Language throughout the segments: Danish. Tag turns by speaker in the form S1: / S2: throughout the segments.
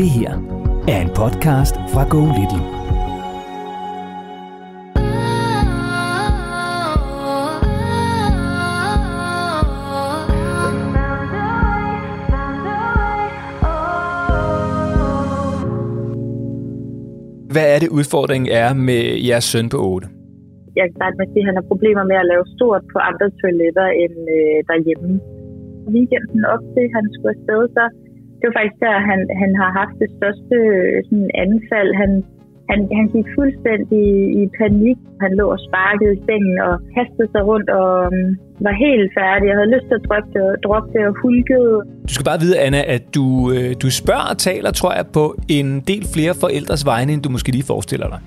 S1: Det her er en podcast fra Go Little.
S2: Hvad er det udfordringen er med jeres søn på 8?
S3: Jeg kan starte med at sige, at han har problemer med at lave stort på andre toiletter end øh, derhjemme. Weekenden op til, at han skulle afsted, så det var faktisk der, han, han har haft det største øh, sådan, anfald. Han, han, han gik fuldstændig i panik. Han lå og sparkede i sengen og kastede sig rundt og um, var helt færdig. Jeg havde lyst til at droppe det, droppe det og hulkede.
S2: Du skal bare vide, Anna, at du, øh, du spørger og taler, tror jeg, på en del flere forældres vegne, end du måske lige forestiller dig.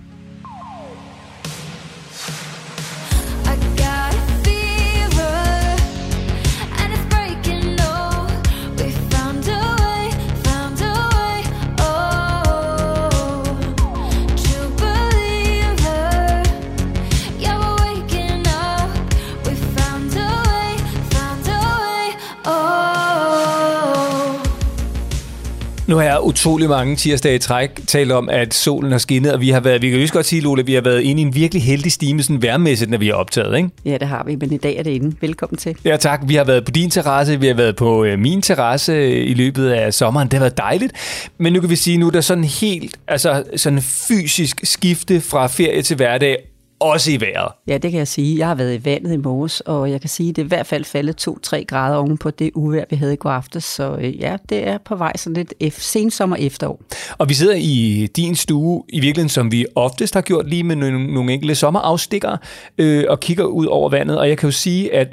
S2: Nu har jeg utrolig mange tirsdage i træk talt om, at solen har skinnet, og vi har været, vi kan jo godt sige, Lola, vi har været inde i en virkelig heldig stime, sådan værmæssigt, når vi har optaget, ikke?
S4: Ja, det har vi, men i dag er det inde. Velkommen til.
S2: Ja tak, vi har været på din terrasse, vi har været på øh, min terrasse øh, i løbet af sommeren, det har været dejligt, men nu kan vi sige, nu er der sådan helt, altså sådan fysisk skifte fra ferie til hverdag, også i vejret.
S4: Ja, det kan jeg sige. Jeg har været i vandet i morges, og jeg kan sige, at det er i hvert fald faldet 2-3 grader oven på det uvejr, vi havde i går aftes. Så øh, ja, det er på vej sådan lidt ef- sensommer efterår.
S2: Og vi sidder i din stue, i virkeligheden som vi oftest har gjort, lige med nogle, nogle enkelte sommerafstikker, øh, og kigger ud over vandet. Og jeg kan jo sige, at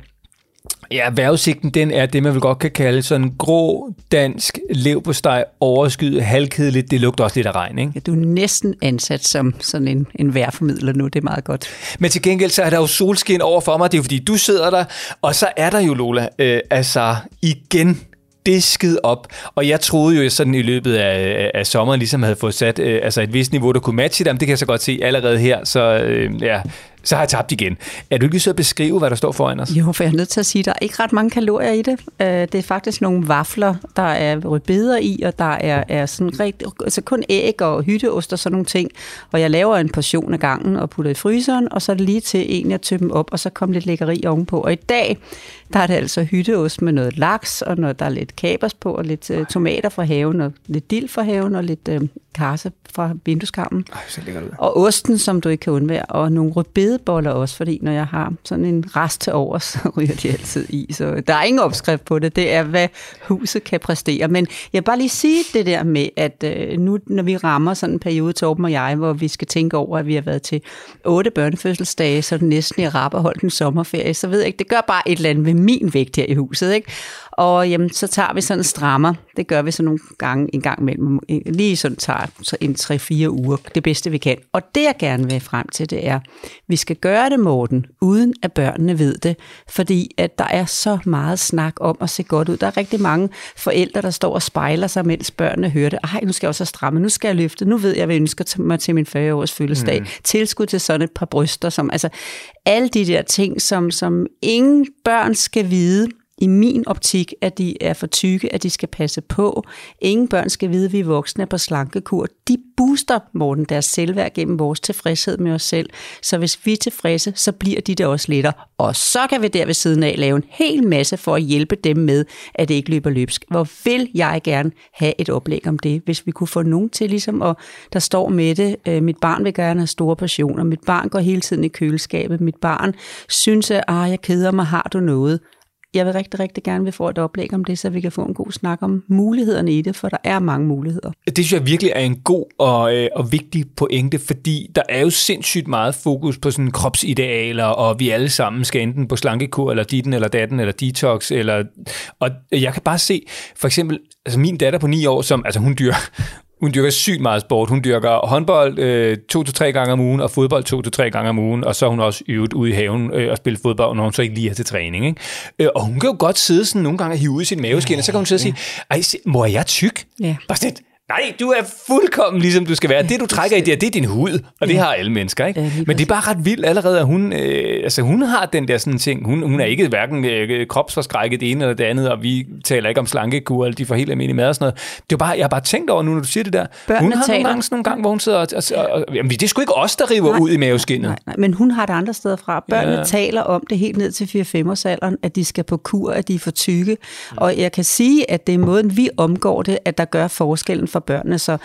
S2: ja, vejrudsigten, den er det, man vil godt kan kalde sådan grå, dansk, leverpostej, overskyet, halvkedeligt. Det lugter også lidt af regn, ikke?
S4: Ja, du er næsten ansat som sådan en, en vejrformidler nu. Det er meget godt.
S2: Men til gengæld, så er der jo solskin over for mig. Det er jo fordi, du sidder der, og så er der jo, Lola, øh, altså igen disket op. Og jeg troede jo sådan i løbet af, af sommeren ligesom havde fået sat øh, altså et vist niveau, der kunne matche dem. Det kan jeg så godt se allerede her. Så øh, ja, så har jeg tabt igen. Er du ikke lige så at beskrive, hvad der står foran os?
S4: Jo, for jeg er nødt til at sige, at der er ikke ret mange kalorier i det. Øh, det er faktisk nogle vafler, der er rødbeder i, og der er, er sådan rigtig, altså kun æg og hytteost og sådan nogle ting. Og jeg laver en portion af gangen og putter i fryseren, og så er det lige til en, at tømme op, og så kommer lidt lækkeri ovenpå. Og i dag, der er det altså hytteost med noget laks, og noget, der er lidt kapers på, og lidt øh, tomater fra haven, og lidt dild fra haven, og lidt øh, karse fra vindueskarmen.
S2: Ej, så lækkert ud.
S4: Og osten, som du ikke kan undvære, og nogle rødbedeboller også, fordi når jeg har sådan en rest til over, så ryger de altid i. Så der er ingen opskrift på det. Det er, hvad huset kan præstere. Men jeg vil bare lige sige det der med, at øh, nu, når vi rammer sådan en periode, Torben og jeg, hvor vi skal tænke over, at vi har været til otte børnefødselsdage, så det næsten i rap og holdt en sommerferie, så ved jeg ikke, det gør bare et eller andet ved min vægt her i huset, ikke? Og jamen, så tager vi sådan en strammer. Det gør vi så nogle gange en gang imellem. Lige sådan tager så en 3-4 uger. Det bedste vi kan. Og det jeg gerne vil frem til, det er, vi skal gøre det, Morten, uden at børnene ved det. Fordi at der er så meget snak om at se godt ud. Der er rigtig mange forældre, der står og spejler sig, mens børnene hører det. Ej, nu skal jeg også stramme, nu skal jeg løfte. Nu ved jeg, hvad jeg ønsker mig til min 40-års fødselsdag. Mm. Tilskud til sådan et par bryster. Som, altså, alle de der ting, som, som ingen børn skal vide, i min optik, at de er for tykke, at de skal passe på. Ingen børn skal vide, at vi voksne er på slankekur. De booster, Morten, deres selvværd gennem vores tilfredshed med os selv. Så hvis vi er tilfredse, så bliver de det også lettere. Og så kan vi der ved siden af lave en hel masse for at hjælpe dem med, at det ikke løber løbsk. Hvor vil jeg gerne have et oplæg om det, hvis vi kunne få nogen til, ligesom, og der står med det, øh, mit barn vil gerne have store passioner, mit barn går hele tiden i køleskabet, mit barn synes, at ah, jeg keder mig, har du noget? Jeg vil rigtig, rigtig gerne vil få et oplæg om det, så vi kan få en god snak om mulighederne i det, for der er mange muligheder.
S2: Det synes jeg virkelig er en god og, øh, og vigtig pointe, fordi der er jo sindssygt meget fokus på sådan kropsidealer, og vi alle sammen skal enten på slankekur, eller ditten, eller datten, eller detox, eller, og jeg kan bare se, for eksempel, altså min datter på 9 år, som, altså hun dyr, hun dyrker sygt meget sport. Hun dyrker håndbold øh, to til tre gange om ugen, og fodbold to til tre gange om ugen, og så er hun også øvet ude i haven øh, og spille fodbold, når hun så ikke lige er til træning. Ikke? Øh, og hun kan jo godt sidde sådan nogle gange og hive ud i sin maveskin, og så kan hun sidde og sige, ej, mor, er jeg tyk?
S4: Ja.
S2: Bare sådan, Nej, du er fuldkommen ligesom du skal være. Det, du trækker i der, det er din hud, og det har alle mennesker, ikke?
S4: Ja,
S2: Men det er bare ret vildt allerede, at hun, øh, altså, hun har den der sådan ting. Hun, hun er ikke hverken øh, kropsforskrækket det ene eller det andet, og vi taler ikke om slankekur, eller de får helt almindelig mad og sådan noget. Det er bare, jeg har bare tænkt over nu, når du siger det der.
S4: Børnene
S2: hun har
S4: taler.
S2: nogle gange sådan nogle gange, hvor hun sidder og... og, og, jamen, det er sgu ikke os, der river ud i maveskinnet.
S4: Nej, nej, men hun har det andre steder fra. Børnene
S2: Ja.
S4: ja. taler om det helt ned til 4-5 alderen, at de skal på kur, at de er for tykke. Og jeg kan sige, at det er måden, vi omgår det, at der gør forskellen for børnene. Så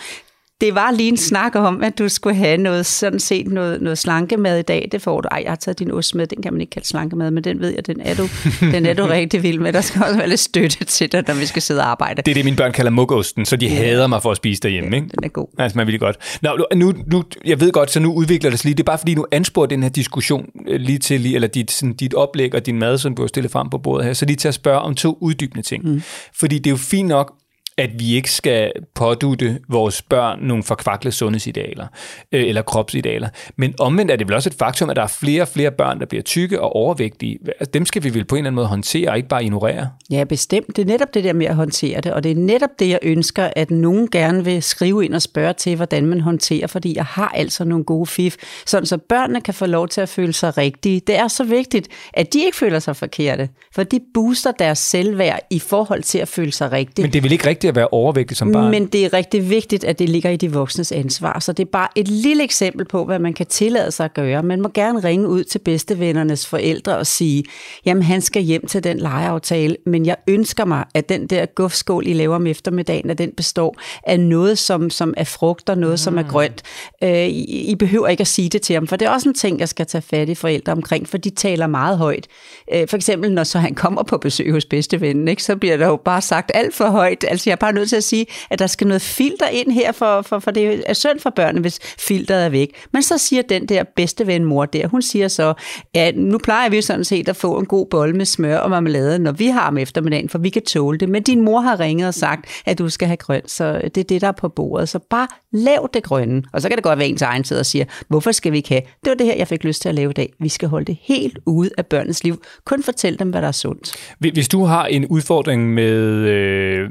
S4: det var lige en snak om, at du skulle have noget, sådan set noget, noget slankemad i dag. Det får du. Ej, jeg har taget din ost med. Den kan man ikke kalde slankemad, men den ved jeg, den er du, den er du rigtig vild med. Der skal også være lidt støtte til dig, når vi skal sidde og arbejde.
S2: Det er det, mine børn kalder mugosten, så de hader mig for at spise derhjemme, ikke?
S4: Den er god.
S2: Altså, man vil godt. Nå, nu, nu, jeg ved godt, så nu udvikler det sig lige. Det er bare fordi, nu ansporer den her diskussion øh, lige til, lige, eller dit, sådan, dit oplæg og din mad, som du har stillet frem på bordet her, så lige til at spørge om to uddybende ting. Mm. Fordi det er jo fint nok, at vi ikke skal pådutte vores børn nogle forkvaklede sundhedsidealer øh, eller kropsidealer. Men omvendt er det vel også et faktum, at der er flere og flere børn, der bliver tykke og overvægtige. Altså, Dem skal vi vel på en eller anden måde håndtere og ikke bare ignorere.
S4: Ja, bestemt. Det er netop det der med at håndtere det, og det er netop det, jeg ønsker, at nogen gerne vil skrive ind og spørge til, hvordan man håndterer, fordi jeg har altså nogle gode fif, sådan så børnene kan få lov til at føle sig rigtige. Det er så vigtigt, at de ikke føler sig forkerte, for de booster deres selvværd i forhold til at føle sig rigtige.
S2: Men det er vel ikke rigtigt at være overvægtig som barn?
S4: Men det er rigtig vigtigt, at det ligger i de voksnes ansvar. Så det er bare et lille eksempel på, hvad man kan tillade sig at gøre. Man må gerne ringe ud til bedstevennernes forældre og sige, jamen han skal hjem til den legeaftale, men jeg ønsker mig, at den der gufskål, I laver om eftermiddagen, at den består af noget, som, som er frugt og noget, mm. som er grønt. Øh, I, I behøver ikke at sige det til ham, for det er også en ting, jeg skal tage fat i forældre omkring, for de taler meget højt. Øh, for eksempel, når så han kommer på besøg hos bedstevennen, ikke, så bliver der jo bare sagt alt for højt. Altså jeg er bare nødt til at sige, at der skal noget filter ind her, for, for, for det er synd for børnene, hvis filteret er væk. Men så siger den der bedsteven mor der, hun siger så, at nu plejer vi sådan set at få en god bolle med smør og marmelade, når vi har om eftermiddagen, for vi kan tåle det. Men din mor har ringet og sagt, at du skal have grønt, så det er det, der er på bordet. Så bare lav det grønne. Og så kan det godt være ens egen tid og siger, hvorfor skal vi ikke have? Det var det her, jeg fik lyst til at lave i dag. Vi skal holde det helt ude af børnenes liv. Kun fortæl dem, hvad der er sundt.
S2: Hvis du har en udfordring med øh,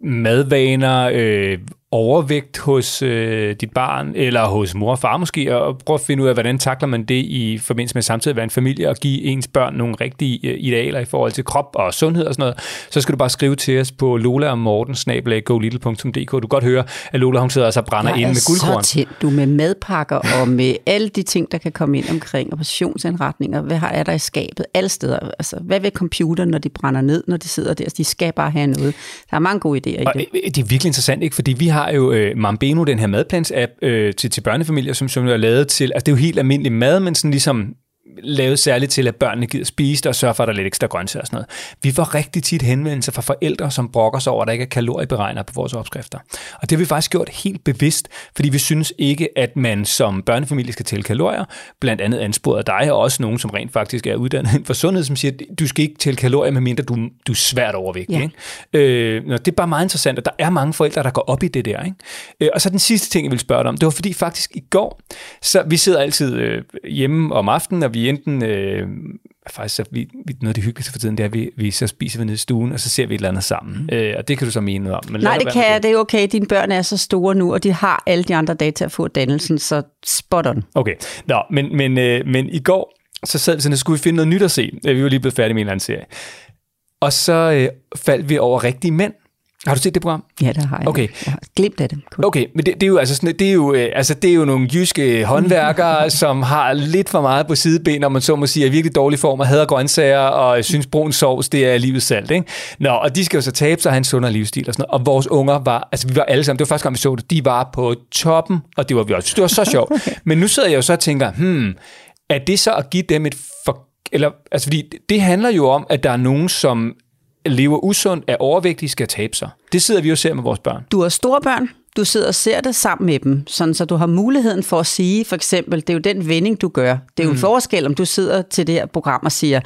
S2: madvaner, øh, overvægt hos øh, dit barn, eller hos mor og far måske, og prøv at finde ud af, hvordan takler man det i forbindelse med samtidig at være en familie, og give ens børn nogle rigtige øh, idealer i forhold til krop og sundhed og sådan noget, så skal du bare skrive til os på lola og morten golittle.dk. Du kan godt høre, at Lola hun sidder altså og brænder ind med guldkorn.
S4: så tændt, du med madpakker og med alle de ting, der kan komme ind omkring, og portionsindretninger, hvad er der i skabet, alle steder. Altså, hvad vil computeren, når de brænder ned, når de sidder der? De skal bare have noget. Der er mange gode idéer i
S2: Og
S4: det.
S2: øh, det er virkelig interessant, ikke? fordi vi har jo øh, Mambeno, den her madplans-app øh, til, til børnefamilier, som, som er lavet til, altså det er jo helt almindelig mad, men sådan ligesom lavet særligt til, at børnene gider spise det, og sørge for, at der er lidt ekstra grøntsager og sådan noget. Vi får rigtig tit henvendelser fra forældre, som brokker sig over, at der ikke er kalorieberegner på vores opskrifter. Og det har vi faktisk gjort helt bevidst, fordi vi synes ikke, at man som børnefamilie skal tælle kalorier. Blandt andet ansporet af dig, og også nogen, som rent faktisk er uddannet inden for sundhed, som siger, at du skal ikke tælle kalorier, medmindre du, du er svært overvægtig.
S4: Ja.
S2: Ikke? Øh, nå, det er bare meget interessant, og der er mange forældre, der går op i det der. Ikke? Øh, og så den sidste ting, jeg vil spørge dig om, det var fordi faktisk i går, så vi sidder altid øh, hjemme om aftenen, og vi enten, øh, faktisk så vi, vi, noget af det hyggeligste for tiden, det er, at vi, vi så spiser vi nede i stuen, og så ser vi et eller andet sammen. Mm. Øh, og det kan du så mene noget om. Men
S4: Nej, det kan jeg. Det er okay. Dine børn er så store nu, og de har alle de andre dage til at få dannelsen, så spot on.
S2: Okay, Nå, men, men, øh, men i går, så sad vi sådan, at skulle vi finde noget nyt at se. Øh, Vi var lige blevet færdige med en eller anden serie. Og så øh, faldt vi over rigtige mænd. Har du set det program?
S4: Ja, det har jeg.
S2: Okay.
S4: Jeg har glemt af det. Kun.
S2: Okay, men det, det er jo altså sådan, det er jo, øh, altså det er jo nogle jyske håndværkere, som har lidt for meget på sideben, når man så må sige, er i virkelig dårlig form og hader grøntsager og synes brun sovs, det er livets salt, ikke? Nå, og de skal jo så tabe sig og have en sundere livsstil og sådan noget. Og vores unger var, altså vi var alle sammen, det var første gang vi så det, de var på toppen, og det var vi også. Det var så sjovt. Men nu sidder jeg jo så og tænker, hmm, er det så at give dem et for, eller, altså fordi det handler jo om, at der er nogen, som lever usundt, er overvægtige, skal tabe sig. Det sidder vi jo og ser med vores børn.
S4: Du har store børn, du sidder og ser det sammen med dem, sådan så du har muligheden for at sige, for eksempel, det er jo den vending, du gør. Det er jo en forskel, om du sidder til det her program og siger,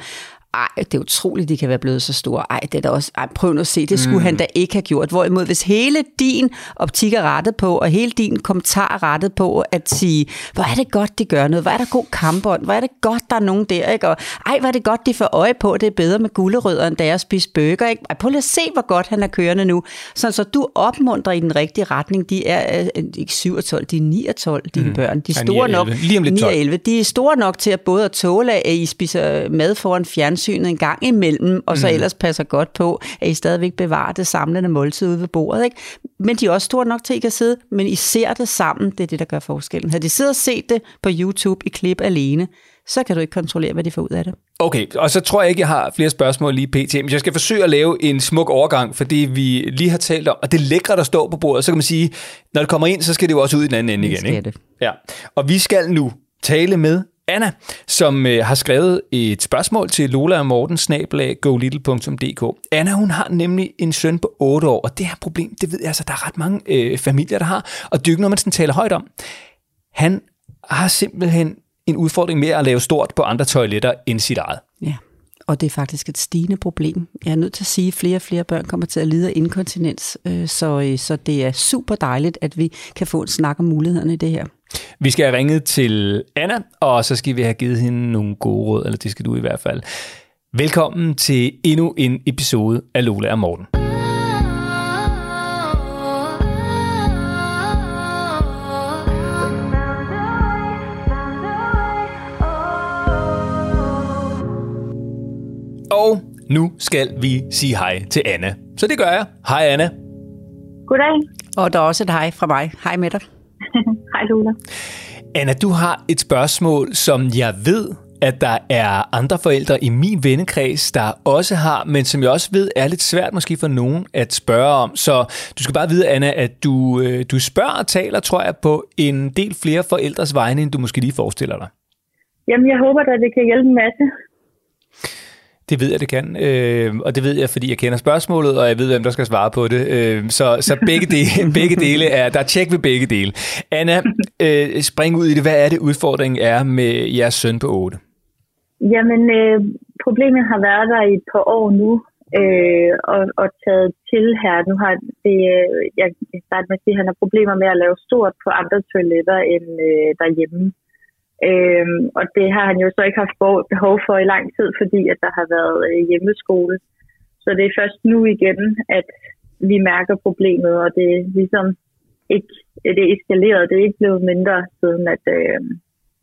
S4: ej, det er utroligt, de kan være blevet så store. Ej, det er da også, ej, prøv nu at se, det skulle mm. han da ikke have gjort. Hvorimod, hvis hele din optik er rettet på, og hele din kommentar er rettet på, at sige, hvor er det godt, de gør noget, hvor er der god kampånd, hvor er det godt, der er nogen der, ikke? Og ej, hvor er det godt, de får øje på, det er bedre med gulerødder, end da jeg spiser bøger, ikke? Ej, prøv lige at se, hvor godt han er kørende nu. Så, så du opmuntrer i den rigtige retning. De er øh, ikke 7 og 12, de er 9 og 12, dine mm. børn. De er
S2: Ja,
S4: store
S2: 9 og
S4: nok.
S2: 11. Lige om lidt
S4: 9 og
S2: 12.
S4: 11. De er store nok til at både at tåle, at I spiser mad foran fjernsynet en gang imellem, og så mm. ellers passer godt på, at I stadigvæk bevarer det samlende måltid ude ved bordet. Ikke? Men de er også store nok til, at I kan sidde, men I ser det sammen, det er det, der gør forskellen. Havde de siddet og set det på YouTube i klip alene, så kan du ikke kontrollere, hvad de får ud af det.
S2: Okay, og så tror jeg ikke, jeg har flere spørgsmål lige pt. Men jeg skal forsøge at lave en smuk overgang, for det vi lige har talt om, og det er lækre, der står på bordet, så kan man sige, når det kommer ind, så skal det jo også ud i den anden ende igen. Ikke?
S4: det.
S2: Ja. Og vi skal nu tale med Anna, som øh, har skrevet et spørgsmål til Lola og Morten, snabelag, golittle.dk. Anna, hun har nemlig en søn på 8 år, og det her problem, det ved jeg altså, der er ret mange øh, familier, der har, og det er jo ikke noget, man sådan taler højt om. Han har simpelthen en udfordring med at lave stort på andre toiletter end sit eget.
S4: Ja, og det er faktisk et stigende problem. Jeg er nødt til at sige, at flere og flere børn kommer til at lide af inkontinens, øh, så, øh, så det er super dejligt, at vi kan få en snak om mulighederne i det her.
S2: Vi skal have ringet til Anna, og så skal vi have givet hende nogle gode råd, eller det skal du i hvert fald. Velkommen til endnu en episode af Lola og Morten. Og nu skal vi sige hej til Anna. Så det gør jeg. Hej Anna.
S3: Goddag.
S4: Og der er også et hej fra mig. Hej med dig.
S3: Hej Lula.
S2: Anna, du har et spørgsmål, som jeg ved, at der er andre forældre i min vennekreds, der også har, men som jeg også ved er lidt svært måske for nogen at spørge om. Så du skal bare vide, Anna, at du, øh, du spørger og taler, tror jeg, på en del flere forældres vegne, end du måske lige forestiller dig.
S3: Jamen, jeg håber at det kan hjælpe en masse.
S2: Det ved jeg, det kan. Øh, og det ved jeg, fordi jeg kender spørgsmålet, og jeg ved, hvem der skal svare på det. Øh, så så begge, dele, begge dele er, der er tjek ved begge dele. Anna, øh, spring ud i det. Hvad er det, udfordringen er med jeres søn på 8?
S3: Jamen, øh, problemet har været der i et par år nu, øh, og, og taget til her. Nu har det, øh, jeg kan starte med at sige, at han har problemer med at lave stort på andre toiletter end øh, derhjemme. Øhm, og det har han jo så ikke haft behov for i lang tid, fordi at der har været øh, hjemmeskole. Så det er først nu igen, at vi mærker problemet, og det er ligesom ikke, det er eskaleret. Det er ikke blevet mindre, siden at, øh,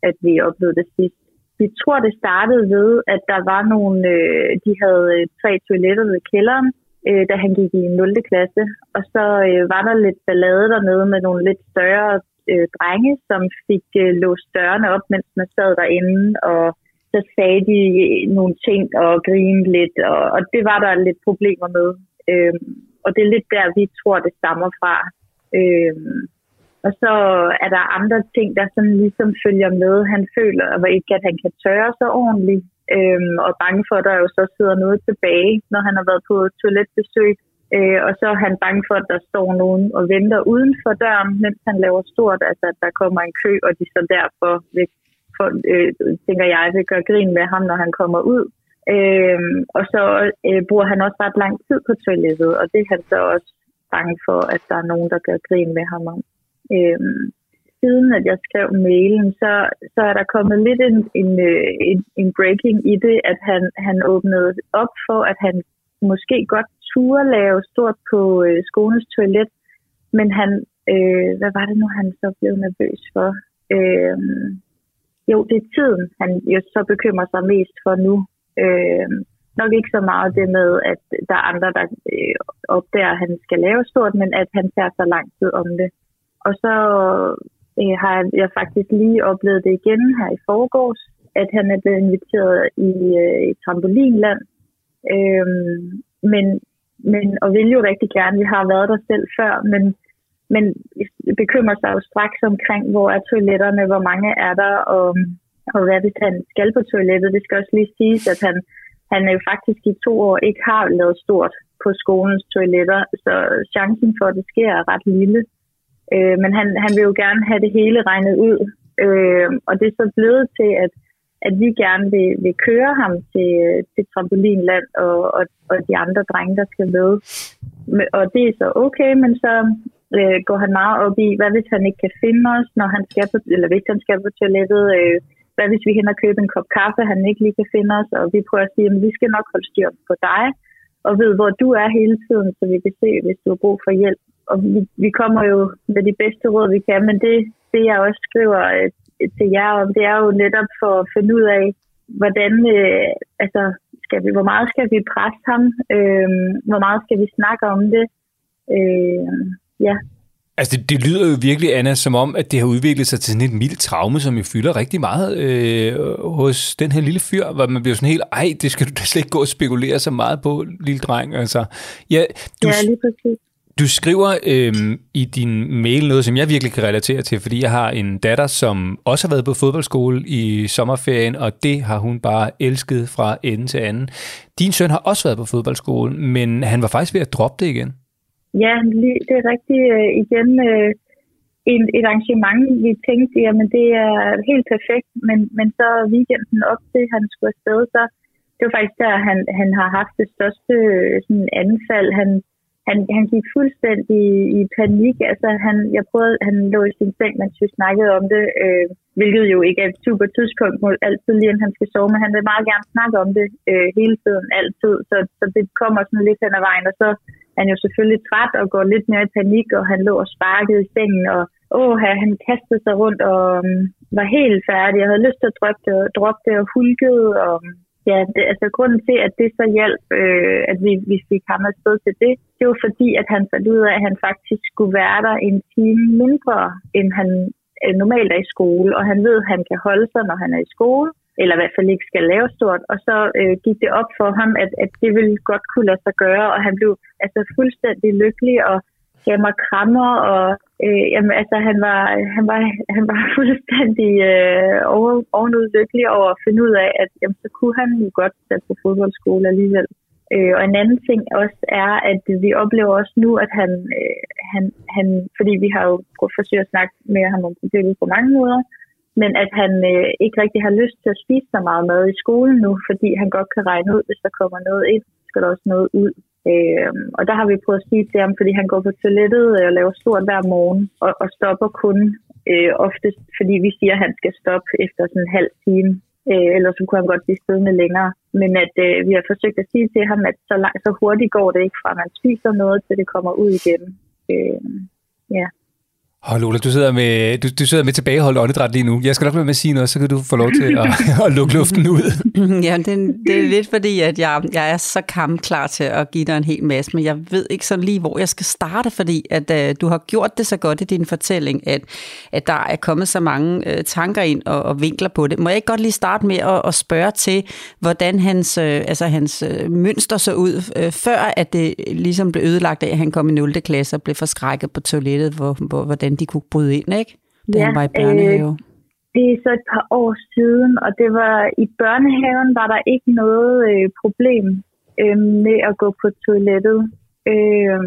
S3: at vi oplevede det sidst. Vi tror, det startede ved, at der var nogle, øh, de havde øh, tre toiletter ved kælderen, øh, da han gik i 0. klasse. Og så øh, var der lidt ballade dernede med nogle lidt større øh, drenge, som fik øh, låst dørene op, mens man sad derinde, og så sagde de øh, nogle ting og grinede lidt, og, og det var der lidt problemer med. Øh, og det er lidt der, vi tror, det stammer fra. Øh, og så er der andre ting, der sådan ligesom følger med. Han føler og ikke, at han kan tørre sig ordentligt, øhm, og er bange for, at der jo så sidder noget tilbage, når han har været på toiletbesøg. Øh, og så er han bange for, at der står nogen og venter uden for døren, mens han laver stort, altså at der kommer en kø, og de så derfor vil, for, øh, tænker jeg, vil gøre grin med ham, når han kommer ud. Øh, og så øh, bruger han også ret lang tid på toilettet, og det er han så også bange for, at der er nogen, der gør grin med ham om. Øh, siden at jeg skrev mailen, så, så er der kommet lidt en, en, øh, en, en breaking i det, at han, han åbnede op for, at han måske godt turde lave stort på øh, skolens toilet, men han, øh, hvad var det nu, han så blev nervøs for? Øh, jo, det er tiden, han jo så bekymrer sig mest for nu. Øh, nok ikke så meget det med, at der er andre, der øh, opdager, at han skal lave stort, men at han tager så lang tid om det. Og så øh, har jeg faktisk lige oplevet det igen her i forgårs, at han er blevet inviteret i øh, i trampolinland. Øhm, men, men, og vil jo rigtig gerne, vi har været der selv før, men, men bekymrer sig jo straks omkring, hvor er toiletterne, hvor mange er der, og, og hvad hvis han skal på toilettet. Det skal også lige siges, at han, han jo faktisk i to år ikke har lavet stort på skolens toiletter, så chancen for, at det sker, er ret lille. Øh, men han, han vil jo gerne have det hele regnet ud. Øh, og det er så blevet til, at at vi gerne vil, vil køre ham til, til trampolinland og, og, og de andre drenge, der skal med. Og det er så okay, men så øh, går han meget op i, hvad hvis han ikke kan finde os, når han skal på, eller hvis han skal på toilettet, øh, hvad hvis vi hen og købe en kop kaffe, han ikke lige kan finde os, og vi prøver at sige, at vi skal nok holde styr på dig, og ved, hvor du er hele tiden, så vi kan se, hvis du har brug for hjælp. Og vi, vi kommer jo med de bedste råd, vi kan, men det, det jeg også skriver øh, til jer om, det er jo netop for at finde ud af, hvordan, øh, altså, skal vi, hvor meget skal vi presse ham, øh, hvor meget skal vi snakke om det, øh, ja.
S2: Altså, det, det lyder jo virkelig, Anna, som om, at det har udviklet sig til sådan et mildt traume, som jo fylder rigtig meget øh, hos den her lille fyr, hvor man bliver sådan helt, ej, det skal du da slet ikke gå og spekulere så meget på, lille dreng. Altså, ja, du,
S3: ja, lige præcis
S2: du skriver øh, i din mail noget, som jeg virkelig kan relatere til, fordi jeg har en datter, som også har været på fodboldskole i sommerferien, og det har hun bare elsket fra ende til anden. Din søn har også været på fodboldskole, men han var faktisk ved at droppe det igen.
S3: Ja, det er rigtigt. Øh, igen øh, et, et arrangement, vi tænkte, jamen det er helt perfekt, men, men så weekenden op til, han skulle afsted, så det var faktisk der, han, han har haft det største øh, sådan, anfald. Han, han, han gik fuldstændig i panik. Altså, han, jeg prøvede, han lå i sin seng, mens vi snakkede om det, øh, hvilket jo ikke er et super tidspunkt, må altid lige inden han skal sove, men han vil meget gerne snakke om det øh, hele tiden, altid. Så, så det kommer sådan lidt hen ad vejen, og så er han jo selvfølgelig træt og går lidt mere i panik, og han lå og sparkede i sengen, og åh, han kastede sig rundt og um, var helt færdig. Jeg havde lyst til at droppe det, droppe det og hulkede, og øhm, ja, det, altså grunden til, at det så hjalp, øh, at vi, vi fik ham afsted til det, det var fordi, at han fandt ud af, at han faktisk skulle være der en time mindre, end han øh, normalt er i skole, og han ved, at han kan holde sig, når han er i skole, eller i hvert fald ikke skal lave stort, og så øh, gik det op for ham, at, at det ville godt kunne lade sig gøre, og han blev altså fuldstændig lykkelig, og gav mig krammer, og øh, jamen, altså, han, var, han, var, han var fuldstændig øh, over, ovenud lykkelig over at finde ud af, at jamen, så kunne han jo godt sætte på fodboldskole alligevel. Øh, og en anden ting også er, at vi oplever også nu, at han, øh, han, han fordi vi har jo forsøgt at snakke med ham om problemet på mange måder, men at han øh, ikke rigtig har lyst til at spise så meget mad i skolen nu, fordi han godt kan regne ud, hvis der kommer noget ind, skal der også noget ud. Øh, og der har vi prøvet at sige til ham, fordi han går på toilettet øh, og laver stort hver morgen, og, og stopper kun øh, oftest, fordi vi siger, at han skal stoppe efter sådan en halv time. Øh, ellers så kunne han godt blive siddende længere. Men at øh, vi har forsøgt at sige til ham, at så, langt, så hurtigt går det ikke fra, at man spiser noget, til det kommer ud igen. Øh, ja.
S2: Åh, Lola, du sidder med, du, du sidder med tilbageholdt åndedræt lige nu. Jeg skal nok være med at sige noget, så kan du få lov til at, at lukke luften ud.
S4: Ja, det, det er lidt fordi, at jeg, jeg er så kampklar til at give dig en hel masse, men jeg ved ikke sådan lige, hvor jeg skal starte, fordi at uh, du har gjort det så godt i din fortælling, at, at der er kommet så mange uh, tanker ind og, og vinkler på det. Må jeg ikke godt lige starte med at, at spørge til, hvordan hans, uh, altså hans uh, mønster så ud, uh, før at det ligesom blev ødelagt af, at han kom i 0. klasse og blev forskrækket på toilettet, hvor, hvor, hvordan de kunne bryde ind, ikke? Da
S3: Ja,
S4: han var i børnehave.
S3: Øh, det er så et par år siden, og det var i børnehaven var der ikke noget øh, problem øh, med at gå på toilettet. Øh,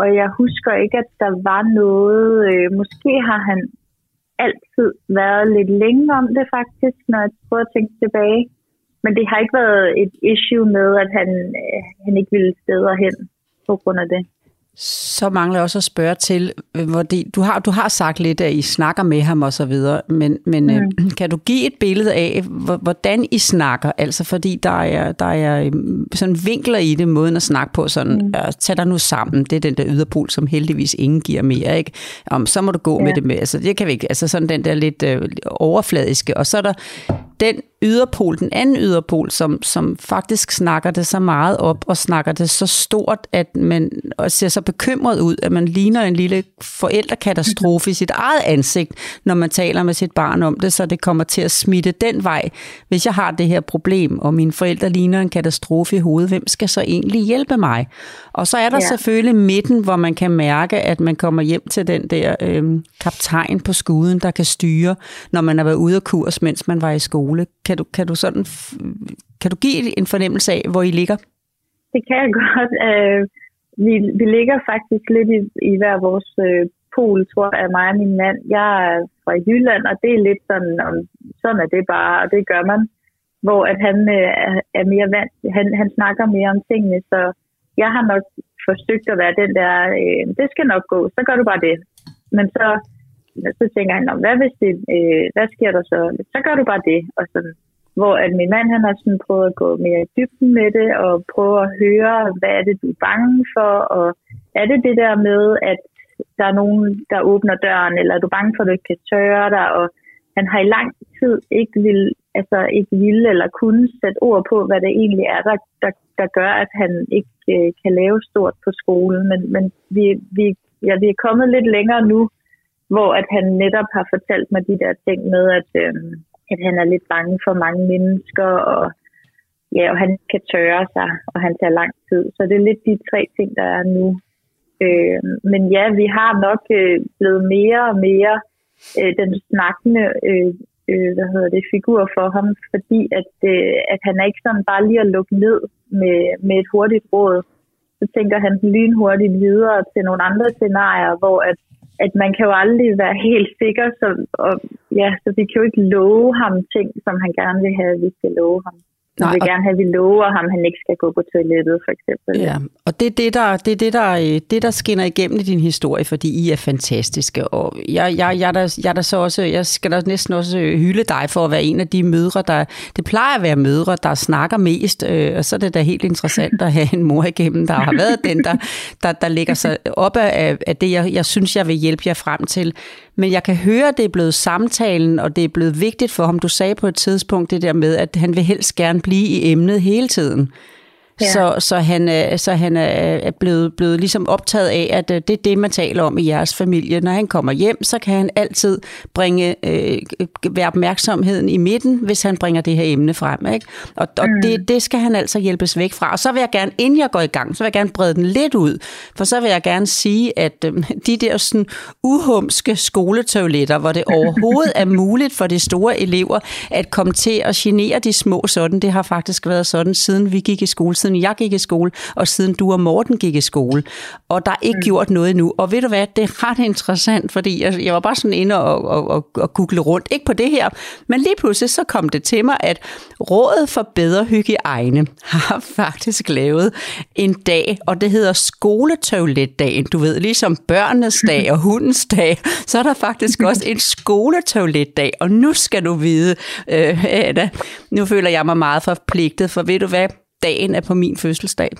S3: og jeg husker ikke, at der var noget. Øh, måske har han altid været lidt længe om det faktisk, når jeg prøver at tænke tilbage. Men det har ikke været et issue med, at han, øh, han ikke ville steder hen på grund af det.
S4: Så mangler jeg også at spørge til, øh, det, du, har, du har sagt lidt, at I snakker med ham og så videre, men, men mm. øh, kan du give et billede af, hvor- hvordan I snakker? Altså fordi der er, der er øh, sådan vinkler i det, måden at snakke på, sådan, mm. øh, tag dig nu sammen, det er den der yderpol, som heldigvis ingen giver mere, ikke? Om, så må du gå ja. med det med, altså det kan vi ikke, altså sådan den der lidt øh, overfladiske, og så er der den yderpol, den anden yderpol, som, som faktisk snakker det så meget op, og snakker det så stort, at man og ser så bekymret ud, at man ligner en lille forældrekatastrofe i sit eget ansigt, når man taler med sit barn om det, så det kommer til at smitte den vej. Hvis jeg har det her problem, og mine forældre ligner en katastrofe i hovedet, hvem skal så egentlig hjælpe mig? Og så er der ja. Selvfølgelig midten, hvor man kan mærke, at man kommer hjem til den der øh, kaptajn på skuden, der kan styre, når man har været ude af kurs, mens man var i skole. Kan du, kan du, sådan, kan du give en fornemmelse af, hvor I ligger?
S3: Det kan jeg godt. Øh, vi, vi ligger faktisk lidt i, i hver vores øh, pol, tror jeg, mig og min mand. Jeg er fra Jylland, og det er lidt sådan, om, sådan er det bare, og det gør man. Hvor at han øh, er- er mere vant, han, han snakker mere om tingene, så jeg har nok forsøgt at være den der, øh, det skal nok gå, så gør du bare det. Men så, så tænker han, hvad hvis det, øh, hvad sker der så? Så gør du bare det. Og sådan, hvor at min mand han har sådan prøvet at gå mere i dybden med det, og prøve at høre, hvad er det, du er bange for, og er det det der med, at der er nogen, der åbner døren, eller er du bange for, at du ikke kan tørre dig, og han har i lang tid ikke vil, altså ikke ville eller kunne sætte ord på, hvad det egentlig er, der, der, der gør, at han ikke øh, kan lave stort på skolen. Men, men vi, vi, ja, vi er kommet lidt længere nu, hvor at han netop har fortalt mig de der ting med, at, øh, at han er lidt bange for mange mennesker, og, ja, og han kan tørre sig, og han tager lang tid. Så det er lidt de tre ting, der er nu. Øh, men ja, vi har nok øh, blevet mere og mere øh, den snakkende øh, øh, hvad hedder det, figur for ham, fordi at, øh, at han er ikke sådan bare lige at lukke ned med, med et hurtigt råd. Så tænker han lynhurtigt videre til nogle andre scenarier, hvor at, at man kan jo aldrig være helt sikker, så, og, ja, så vi kan jo ikke love ham ting, som han gerne vil have, at vi skal love ham. Vi
S4: Nej,
S3: vil
S4: og-
S3: gerne have, at vi lover ham, at han ikke skal gå på toilettet, for eksempel.
S4: Ja, og det er det, der, det, er det, der, øh, det, der skinner igennem i din historie, fordi I er fantastiske. Og jeg, jeg, jeg, er der, jeg, er der så også, jeg skal da næsten også øh, hylde dig for at være en af de mødre, der... Det plejer at være mødre, der snakker mest, øh, og så er det da helt interessant at have en mor igennem, der har været den, der, der, der lægger sig op af, af det, jeg, jeg synes, jeg vil hjælpe jer frem til. Men jeg kan høre, at det er blevet samtalen, og det er blevet vigtigt for ham. Du sagde på et tidspunkt det der med, at han vil helst gerne blive i emnet hele tiden. Ja. Så, så han, er, så han er er blevet, blevet ligesom optaget af, at øh, det er det, man taler om i jeres familie. Når han kommer hjem, så kan han altid bringe, øh, være opmærksomheden i midten, hvis han bringer det her emne frem. Ikke? Og, og mm. det, det skal han altså hjælpes væk fra. Og så vil jeg gerne, inden jeg går i gang, så vil jeg gerne brede den lidt ud. For så vil jeg gerne sige, at øh, de der sådan uhumske skoletoiletter, hvor det overhovedet er muligt for de store elever at komme til at genere de små sådan, det har faktisk været sådan, siden vi gik i skole, siden jeg gik i skole, og siden du og Morten gik i skole. Og der er ikke mm. gjort noget endnu. Og ved du hvad, det er ret interessant, fordi jeg, jeg var bare sådan inde og, og, og, og google rundt. Ikke på det her, men lige pludselig så kom det til mig, at Rådet for Bedre Hygiejne har faktisk lavet en dag, og det hedder skoletoiletdagen. Du ved, ligesom børnenes dag og hundens dag, så er der faktisk også en skoletoiletdag. Og nu skal du vide, øh, Anna, nu føler jeg mig meget forpligtet, for ved du hvad, dagen er på min fødselsdag.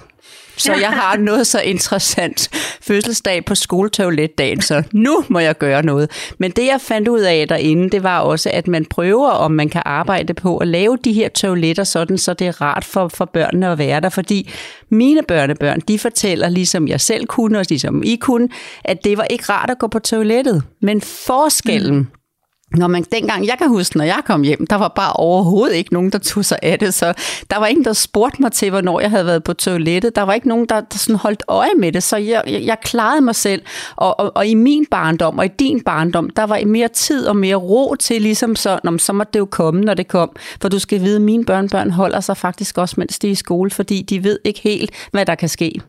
S4: Så jeg har noget så interessant fødselsdag på skoletoiletdagen, så nu må jeg gøre noget. Men det jeg fandt ud af derinde, det var også, at man prøver, om man kan arbejde på at lave de her toiletter sådan, så det er rart for, for børnene at være der. Fordi mine børnebørn, de fortæller, ligesom jeg selv kunne, og ligesom I kunne, at det var ikke rart at gå på toilettet. Men forskellen, mm når man dengang, jeg kan huske, når jeg kom hjem, der var bare overhovedet ikke nogen, der tog sig af det, så der var ingen, der spurgte mig til, hvornår jeg havde været på toilettet. Der var ikke nogen, der, der sådan holdt øje med det, så jeg, jeg, jeg klarede mig selv. Og, og, og i min barndom og i din barndom, der var mere tid og mere ro til, ligesom så, når, så måtte det jo komme, når det kom. For du skal vide, at mine børnebørn holder sig faktisk også, mens de er i skole, fordi de ved ikke helt, hvad der kan ske.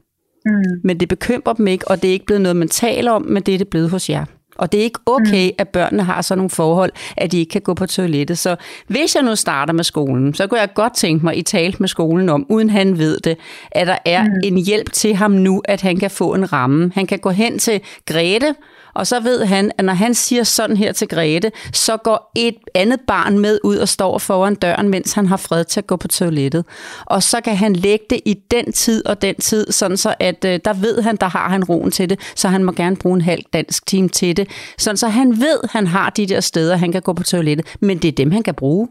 S4: Mm. Men det bekymrer dem ikke, og det er ikke blevet noget, man taler om, men det er det blevet hos jer. Og det er ikke okay, mm. at børnene har sådan nogle forhold, at de ikke kan gå på toilettet. Så hvis jeg nu starter med skolen, så kunne jeg godt tænke mig, at I talte med skolen om, uden han ved det, at der er mm. en hjælp til ham nu, at han kan få en ramme. Han kan gå hen til Grete, og så ved han, at når han siger sådan her til Grete, så går et andet barn med ud og står foran døren, mens han har fred til at gå på toilettet. Og så kan han lægge det i den tid og den tid, sådan så at øh, der ved han, der har han roen til det, så han må gerne bruge en halv dansk time til det. Sådan så han ved, han har de der steder, han kan gå på toilettet, men det er dem, han kan bruge.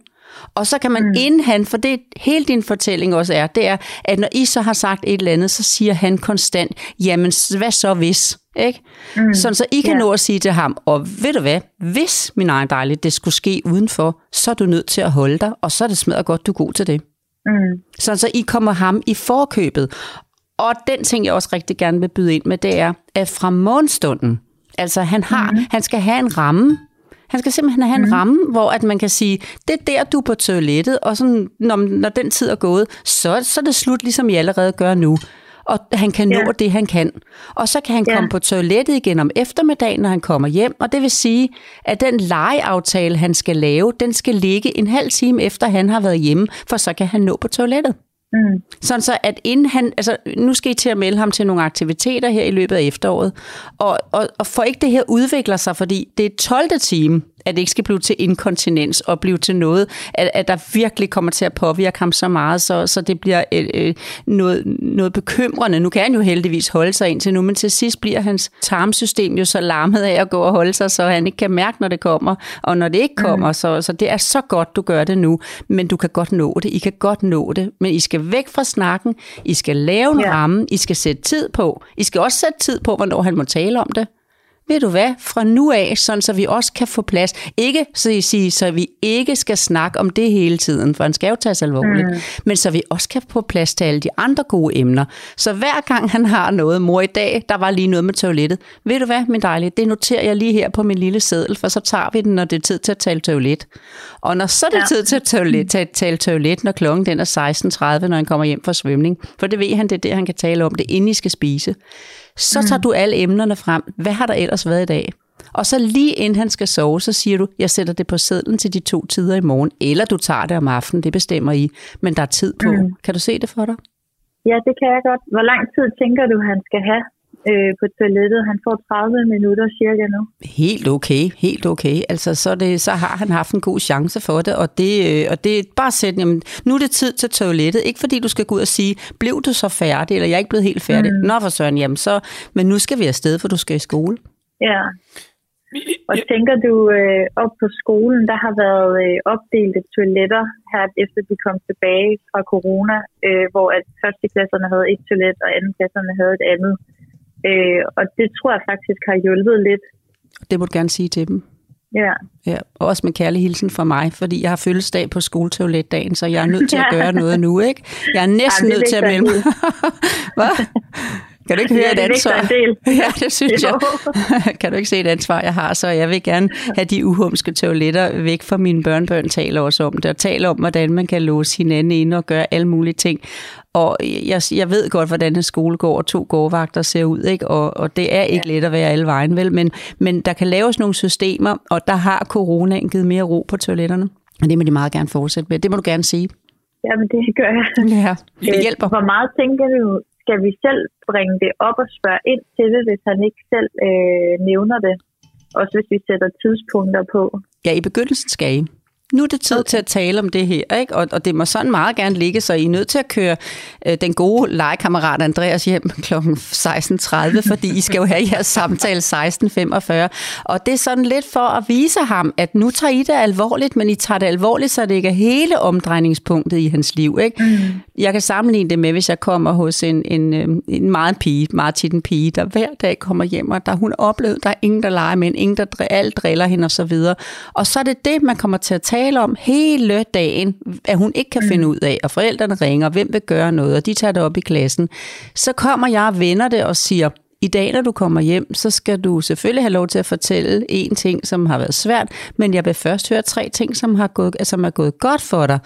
S4: Og så kan man mm. inden han, for det hele din fortælling også er, det er, at når I så har sagt et eller andet, så siger han konstant, jamen hvad så hvis? Ikke? Mm. Sådan så I kan yeah. nå at sige til ham, og ved du hvad, hvis min egen dejlige, det skulle ske udenfor, så er du nødt til at holde dig, og så er det smadret godt, du er god til det. Mm. Sådan så I kommer ham i forkøbet. Og den ting, jeg også rigtig gerne vil byde ind med, det er, at fra morgenstunden, altså han, har, mm. han skal have en ramme, han skal simpelthen have en mm. ramme, hvor at man kan sige, det er der, du er på toilettet, og sådan, når, når den tid er gået, så, så er det slut, ligesom I allerede gør nu. Og han kan nå
S3: Ja.
S4: det, han kan. Og så kan han
S3: Ja.
S4: komme på toilettet igen om eftermiddagen, når han kommer hjem, og det vil sige, at den legeaftale, han skal lave, den skal ligge en halv time efter, han har været hjemme, for så kan han nå på toilettet.
S3: Mm.
S4: Sådan så, at inden han, altså nu skal I til at melde ham til nogle aktiviteter her i løbet af efteråret, og, og, og for ikke det her udvikler sig, fordi det er 12. time, at det ikke skal blive til inkontinens og blive til noget, at, at der virkelig kommer til at påvirke ham så meget, så, så det bliver øh, øh, noget, noget bekymrende. Nu kan han jo heldigvis holde sig indtil nu, men til sidst bliver hans tarmsystem jo så larmet af at gå og holde sig, så han ikke kan mærke, når det kommer, og når det ikke kommer, mm. så, så det er så godt, du gør det nu, men du kan godt nå det, I kan godt nå det, men I skal væk fra snakken, I skal lave en
S3: Ja.
S4: ramme, I skal sætte tid på, I skal også sætte tid på, hvornår han må tale om det. Ved du hvad, fra nu af, sådan så vi også kan få plads. Ikke så, I sige, så vi ikke skal snakke om det hele tiden, for han skal jo tages alvorligt, mm. men så vi også kan få plads til alle de andre gode emner. Så hver gang han har noget, mor i dag, der var lige noget med toilettet. Ved du hvad, min dejlige, det noterer jeg lige her på min lille seddel, for så tager vi den, når det er tid til at tale toilet. Og når så er det ja. Tid til at toilet, tale, tale toilet, når klokken den er 16.30, når han kommer hjem fra svømning, for det ved han, det er det, han kan tale om, det inden I skal spise så tager du alle emnerne frem. Hvad har der ellers været i dag? Og så lige inden han skal sove, så siger du, jeg sætter det på sedlen til de to tider i morgen, eller du tager det om aftenen, det bestemmer I, men der er tid på. Mm. Kan du se det for dig?
S3: Ja, det kan jeg godt. Hvor lang tid tænker du, han skal have øh, på toilettet? Han får 30 minutter cirka nu.
S4: Helt okay, helt okay. Altså, så, det, så har han haft en god chance for det, og det, øh, og det er bare sæt, jamen, nu er det tid til toilettet. Ikke fordi du skal gå ud og sige, blev du så færdig, eller jeg er ikke blevet helt færdig. Mm. Nå for søren, jamen så, men nu skal vi afsted, for du skal i skole.
S3: Ja. Og tænker du, øh, op på skolen, der har været øh, opdelte toiletter her, efter de kom tilbage fra corona, øh, hvor at førsteklasserne havde et toilet, og andenklasserne havde et andet. Øh, og det tror jeg faktisk har hjulpet lidt.
S4: Det må du gerne sige til dem.
S3: Ja,
S4: Ja, og også med kærlig hilsen fra mig, fordi jeg har fødselsdag på skoletoiletdagen, så jeg er nødt til at gøre noget nu, ikke? Jeg er næsten nødt til at melde mig. Hvad? Kan du ikke høre
S3: Ja,
S4: et
S3: det vægter
S4: ansvar?
S3: en del.
S4: Ja, det synes
S3: Jo.
S4: jeg. kan du ikke se et ansvar, jeg har? Så jeg vil gerne have de uhumske toiletter væk fra mine børnebørn, taler også om det, og taler om, hvordan man kan låse hinanden ind og gøre alle mulige ting. Og jeg, jeg ved godt, hvordan en skole går, og to gårdvagter ser ud, ikke? Og, og det er ikke let at være alle vejen, vel? Men, men der kan laves nogle systemer, og der har coronaen givet mere ro på toiletterne. Og det må de meget gerne fortsætte med. Det må du gerne sige.
S3: Jamen, det gør jeg.
S4: Ja, det
S3: Øh,
S4: hjælper.
S3: Hvor meget tænker du, skal vi selv bringe det op og spørge ind til det, hvis han ikke selv øh, nævner det? Også hvis vi sætter tidspunkter på.
S4: Ja, i begyndelsen skal I. Nu er det tid til at tale om det her, ikke? Og, og det må sådan meget gerne ligge, så I er nødt til at køre øh, den gode legekammerat Andreas hjem kl. 16.30, fordi I skal jo have jeres samtale 16.45. Og det er sådan lidt for at vise ham, at nu tager I det alvorligt, men I tager det alvorligt, så det ikke er hele omdrejningspunktet i hans liv, ikke? Mm. Jeg kan sammenligne det med, hvis jeg kommer hos en, en, øh, en meget pige, meget tit en pige, der hver dag kommer hjem, og der hun oplevet, der er ingen, der leger med ingen, der alt driller hende og så videre. Og så er det det, man kommer til at tale om hele dagen, at hun ikke kan finde ud af, og forældrene ringer, hvem vil gøre noget, og de tager det op i klassen. Så kommer jeg og vender det og siger, i dag, når du kommer hjem, så skal du selvfølgelig have lov til at fortælle en ting, som har været svært, men jeg vil først høre tre ting, som, har gået, som er gået godt for dig.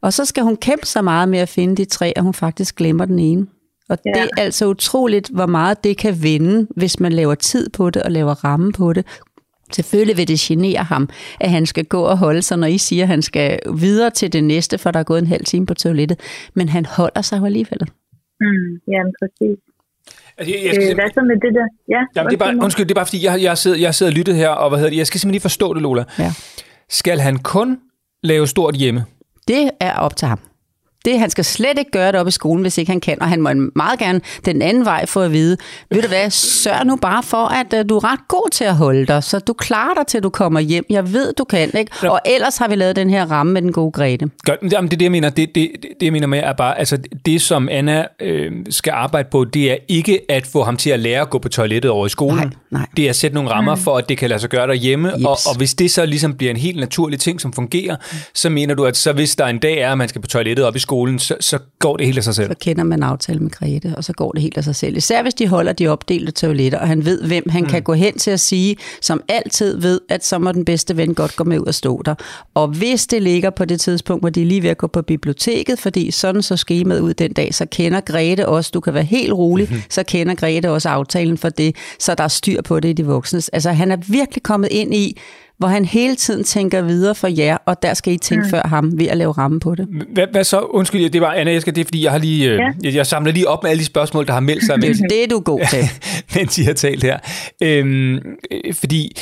S4: Og så skal hun kæmpe så meget med at finde de tre, at hun faktisk glemmer den ene. Og.
S3: Ja.
S4: det er altså utroligt, hvor meget det kan vinde, hvis man laver tid på det og laver ramme på det. Selvfølgelig vil det genere ham, at han skal gå og holde sig, når I siger, at han skal videre til det næste, for der er gået en halv time på toilettet. Men han holder sig jo alligevel.
S3: Mm, jamen, præcis.
S2: Altså, jeg, jeg skal
S3: Øh, hvad så med det der? Ja,
S2: Jamen, det er bare,
S3: undskyld
S2: det er bare fordi, jeg, jeg, sidder, jeg sidder og lyttet her, og hvad hedder det, jeg skal simpelthen lige forstå det, Lola.
S4: Ja.
S2: Skal han kun lave stort hjemme?
S4: Det er op til ham. Det, han skal slet ikke gøre det op i skolen, hvis ikke han kan, og han må meget gerne den anden vej få at vide, ved du hvad, sørg nu bare for, at uh, du er ret god til at holde dig, så du klarer dig til du kommer hjem. Jeg ved, du kan, ikke?
S2: Ja.
S4: Og ellers har vi lavet den her ramme med den gode Grete.
S2: Godt, men det er det, jeg mener. Det, det, det, det jeg mener med er bare, altså det, som Anna øh, skal arbejde på, det er ikke at få ham til at lære at gå på toilettet over i skolen.
S4: Nej, nej.
S2: Det er at sætte nogle rammer for, at det kan lade sig gøre derhjemme.
S4: Jeps.
S2: Og, og hvis det så ligesom bliver en helt naturlig ting, som fungerer, så mener du, at så hvis der en dag er, at man skal på toilettet op i skolen, skolen, så, så går det helt af sig selv.
S4: så kender man aftale med Grete, og så går det helt af sig selv. Især hvis de holder de opdelte toiletter, og han ved, hvem han mm. kan gå hen til at sige, som altid ved, at så må den bedste ven godt gå med ud og stå der. Og hvis det ligger på det tidspunkt, hvor de er lige ved at gå på biblioteket, fordi sådan så skemaet ud den dag, så kender Grete også, du kan være helt rolig, mm-hmm. så kender Grete også aftalen for det, så der er styr på det i de voksnes. Altså han er virkelig kommet ind i, hvor han hele tiden tænker videre for jer, og der skal I tænke mm. før ham ved at lave ramme på det.
S2: Hvad, hvad så? Undskyld, det var Anna, jeg skal det, er, fordi jeg har lige, øh,
S3: Ja.
S2: jeg, jeg samler lige op med alle de spørgsmål, der har meldt sig,
S4: Det er det, er du god til.
S2: mens I har talt her. Øhm, øh, fordi,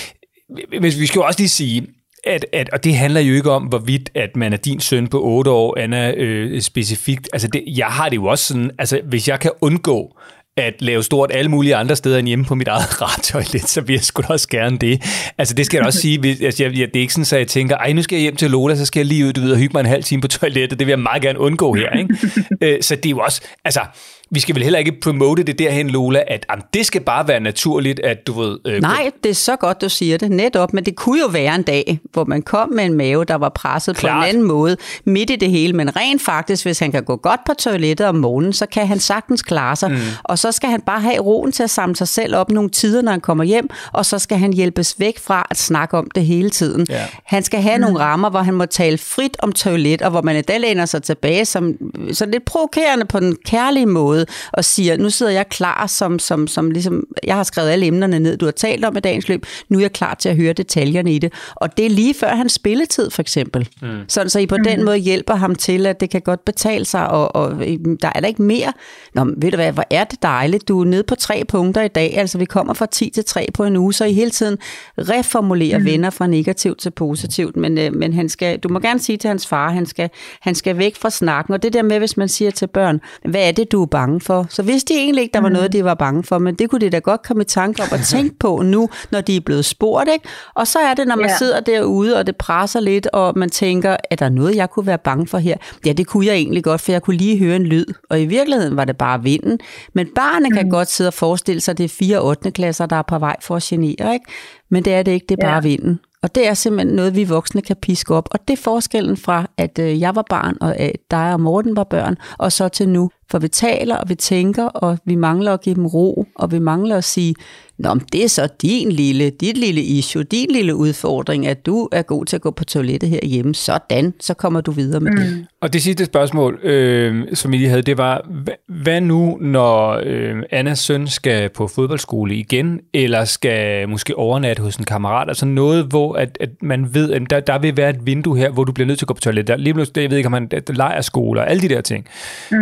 S2: hvis vi skal jo også lige sige, at, at, og det handler jo ikke om, hvorvidt at man er din søn på 8 år, Anna, øh, specifikt. Altså, det, jeg har det jo også sådan, altså, hvis jeg kan undgå at lave stort alle mulige andre steder end hjemme på mit eget radtoilet, så vil jeg sgu da også gerne det. Altså det skal jeg også sige, hvis- altså, jeg, jeg, det er ikke sådan, at jeg tænker, ej nu skal jeg hjem til Lola, så skal jeg lige ud du ved, og hygge mig en halv time på toilettet, det vil jeg meget gerne undgå her. Ikke? Øh, så det er jo også, altså vi skal vel heller ikke promote det derhen, Lola, at jamen, det skal bare være naturligt, at du ved... Øh,
S4: Nej, det er så godt, du siger det, netop, men det kunne jo være en dag, hvor man kom med en mave, der var presset
S2: Klart.
S4: på en anden måde, midt i det hele, men rent faktisk, hvis han kan gå godt på toilettet om morgenen, så kan han sagtens klare sig, mm. og så skal han bare have roen til at samle sig selv op nogle tider, når han kommer hjem, og så skal han hjælpes væk fra at snakke om det hele tiden.
S2: Ja.
S4: Han skal have mm. nogle rammer, hvor han må tale frit om toilet, og hvor man i dag læner sig tilbage som så lidt provokerende på den kærlige måde, og siger, nu sidder jeg klar, som, som, som ligesom, jeg har skrevet alle emnerne ned, du har talt om i dagens løb, nu er jeg klar til at høre detaljerne i det. Og det er lige før hans spilletid, for eksempel. Mm. Sådan, så I på mm. den måde hjælper ham til, at det kan godt betale sig, og, og øhm, der er der ikke mere. Nå, ved du hvad, hvor er det dejligt, du er nede på tre punkter i dag, altså vi kommer fra 10 til 3 på en uge, så I hele tiden reformulerer mm. venner fra negativt til positivt, men, øh, men han skal, du må gerne sige til hans far, han skal, han skal væk fra snakken, og det der med, hvis man siger til børn, hvad er det, du er bange for? Så vidste de egentlig ikke, der var noget, de var bange for, men det kunne de da godt komme i tanke om at tænke på nu, når de er blevet spurgt, ikke? Og så er det, når man
S3: Ja.
S4: sidder derude, og det presser lidt, og man tænker, er der noget, jeg kunne være bange for her? Ja, det kunne jeg egentlig godt, for jeg kunne lige høre en lyd, og i virkeligheden var det bare vinden. Men barnet kan godt sidde og forestille sig, at det er fire 8. klasser, der er på vej for at genere, ikke? Men det er det ikke, det er bare
S3: Ja.
S4: vinden. Og det er simpelthen noget, vi voksne kan piske op. Og det er forskellen fra, at øh, jeg var barn, og at dig og Morten var børn, og så til nu. For vi taler, og vi tænker, og vi mangler at give dem ro, og vi mangler at sige, Nå, men det er så din lille, dit lille issue, din lille udfordring, at du er god til at gå på toilettet herhjemme. Sådan, så kommer du videre med mm. det.
S2: Og det sidste spørgsmål, øh, som I lige havde, det var, hvad, nu, når øh, Annas søn skal på fodboldskole igen, eller skal måske overnatte hos en kammerat? Altså noget, hvor at, at man ved, at der, der vil være et vindue her, hvor du bliver nødt til at gå på toilettet. Der, lige pludselig, jeg ved ikke, om man lejerskole og alle de der ting. Mm.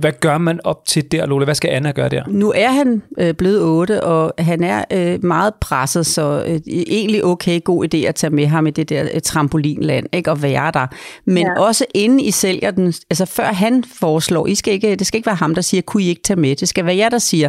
S2: Hvad, gør man op til der, Lola? Hvad skal Anna gøre der?
S4: Nu er han øh, blevet 8, og han er øh, meget presset, så øh, egentlig okay god idé at tage med ham i det der øh, trampolinland, ikke, og være der. Men. Ja. også inden I sælger den, altså før han foreslår, I skal ikke, det skal ikke være ham, der siger, kunne I ikke tage med? Det skal være jer, der siger,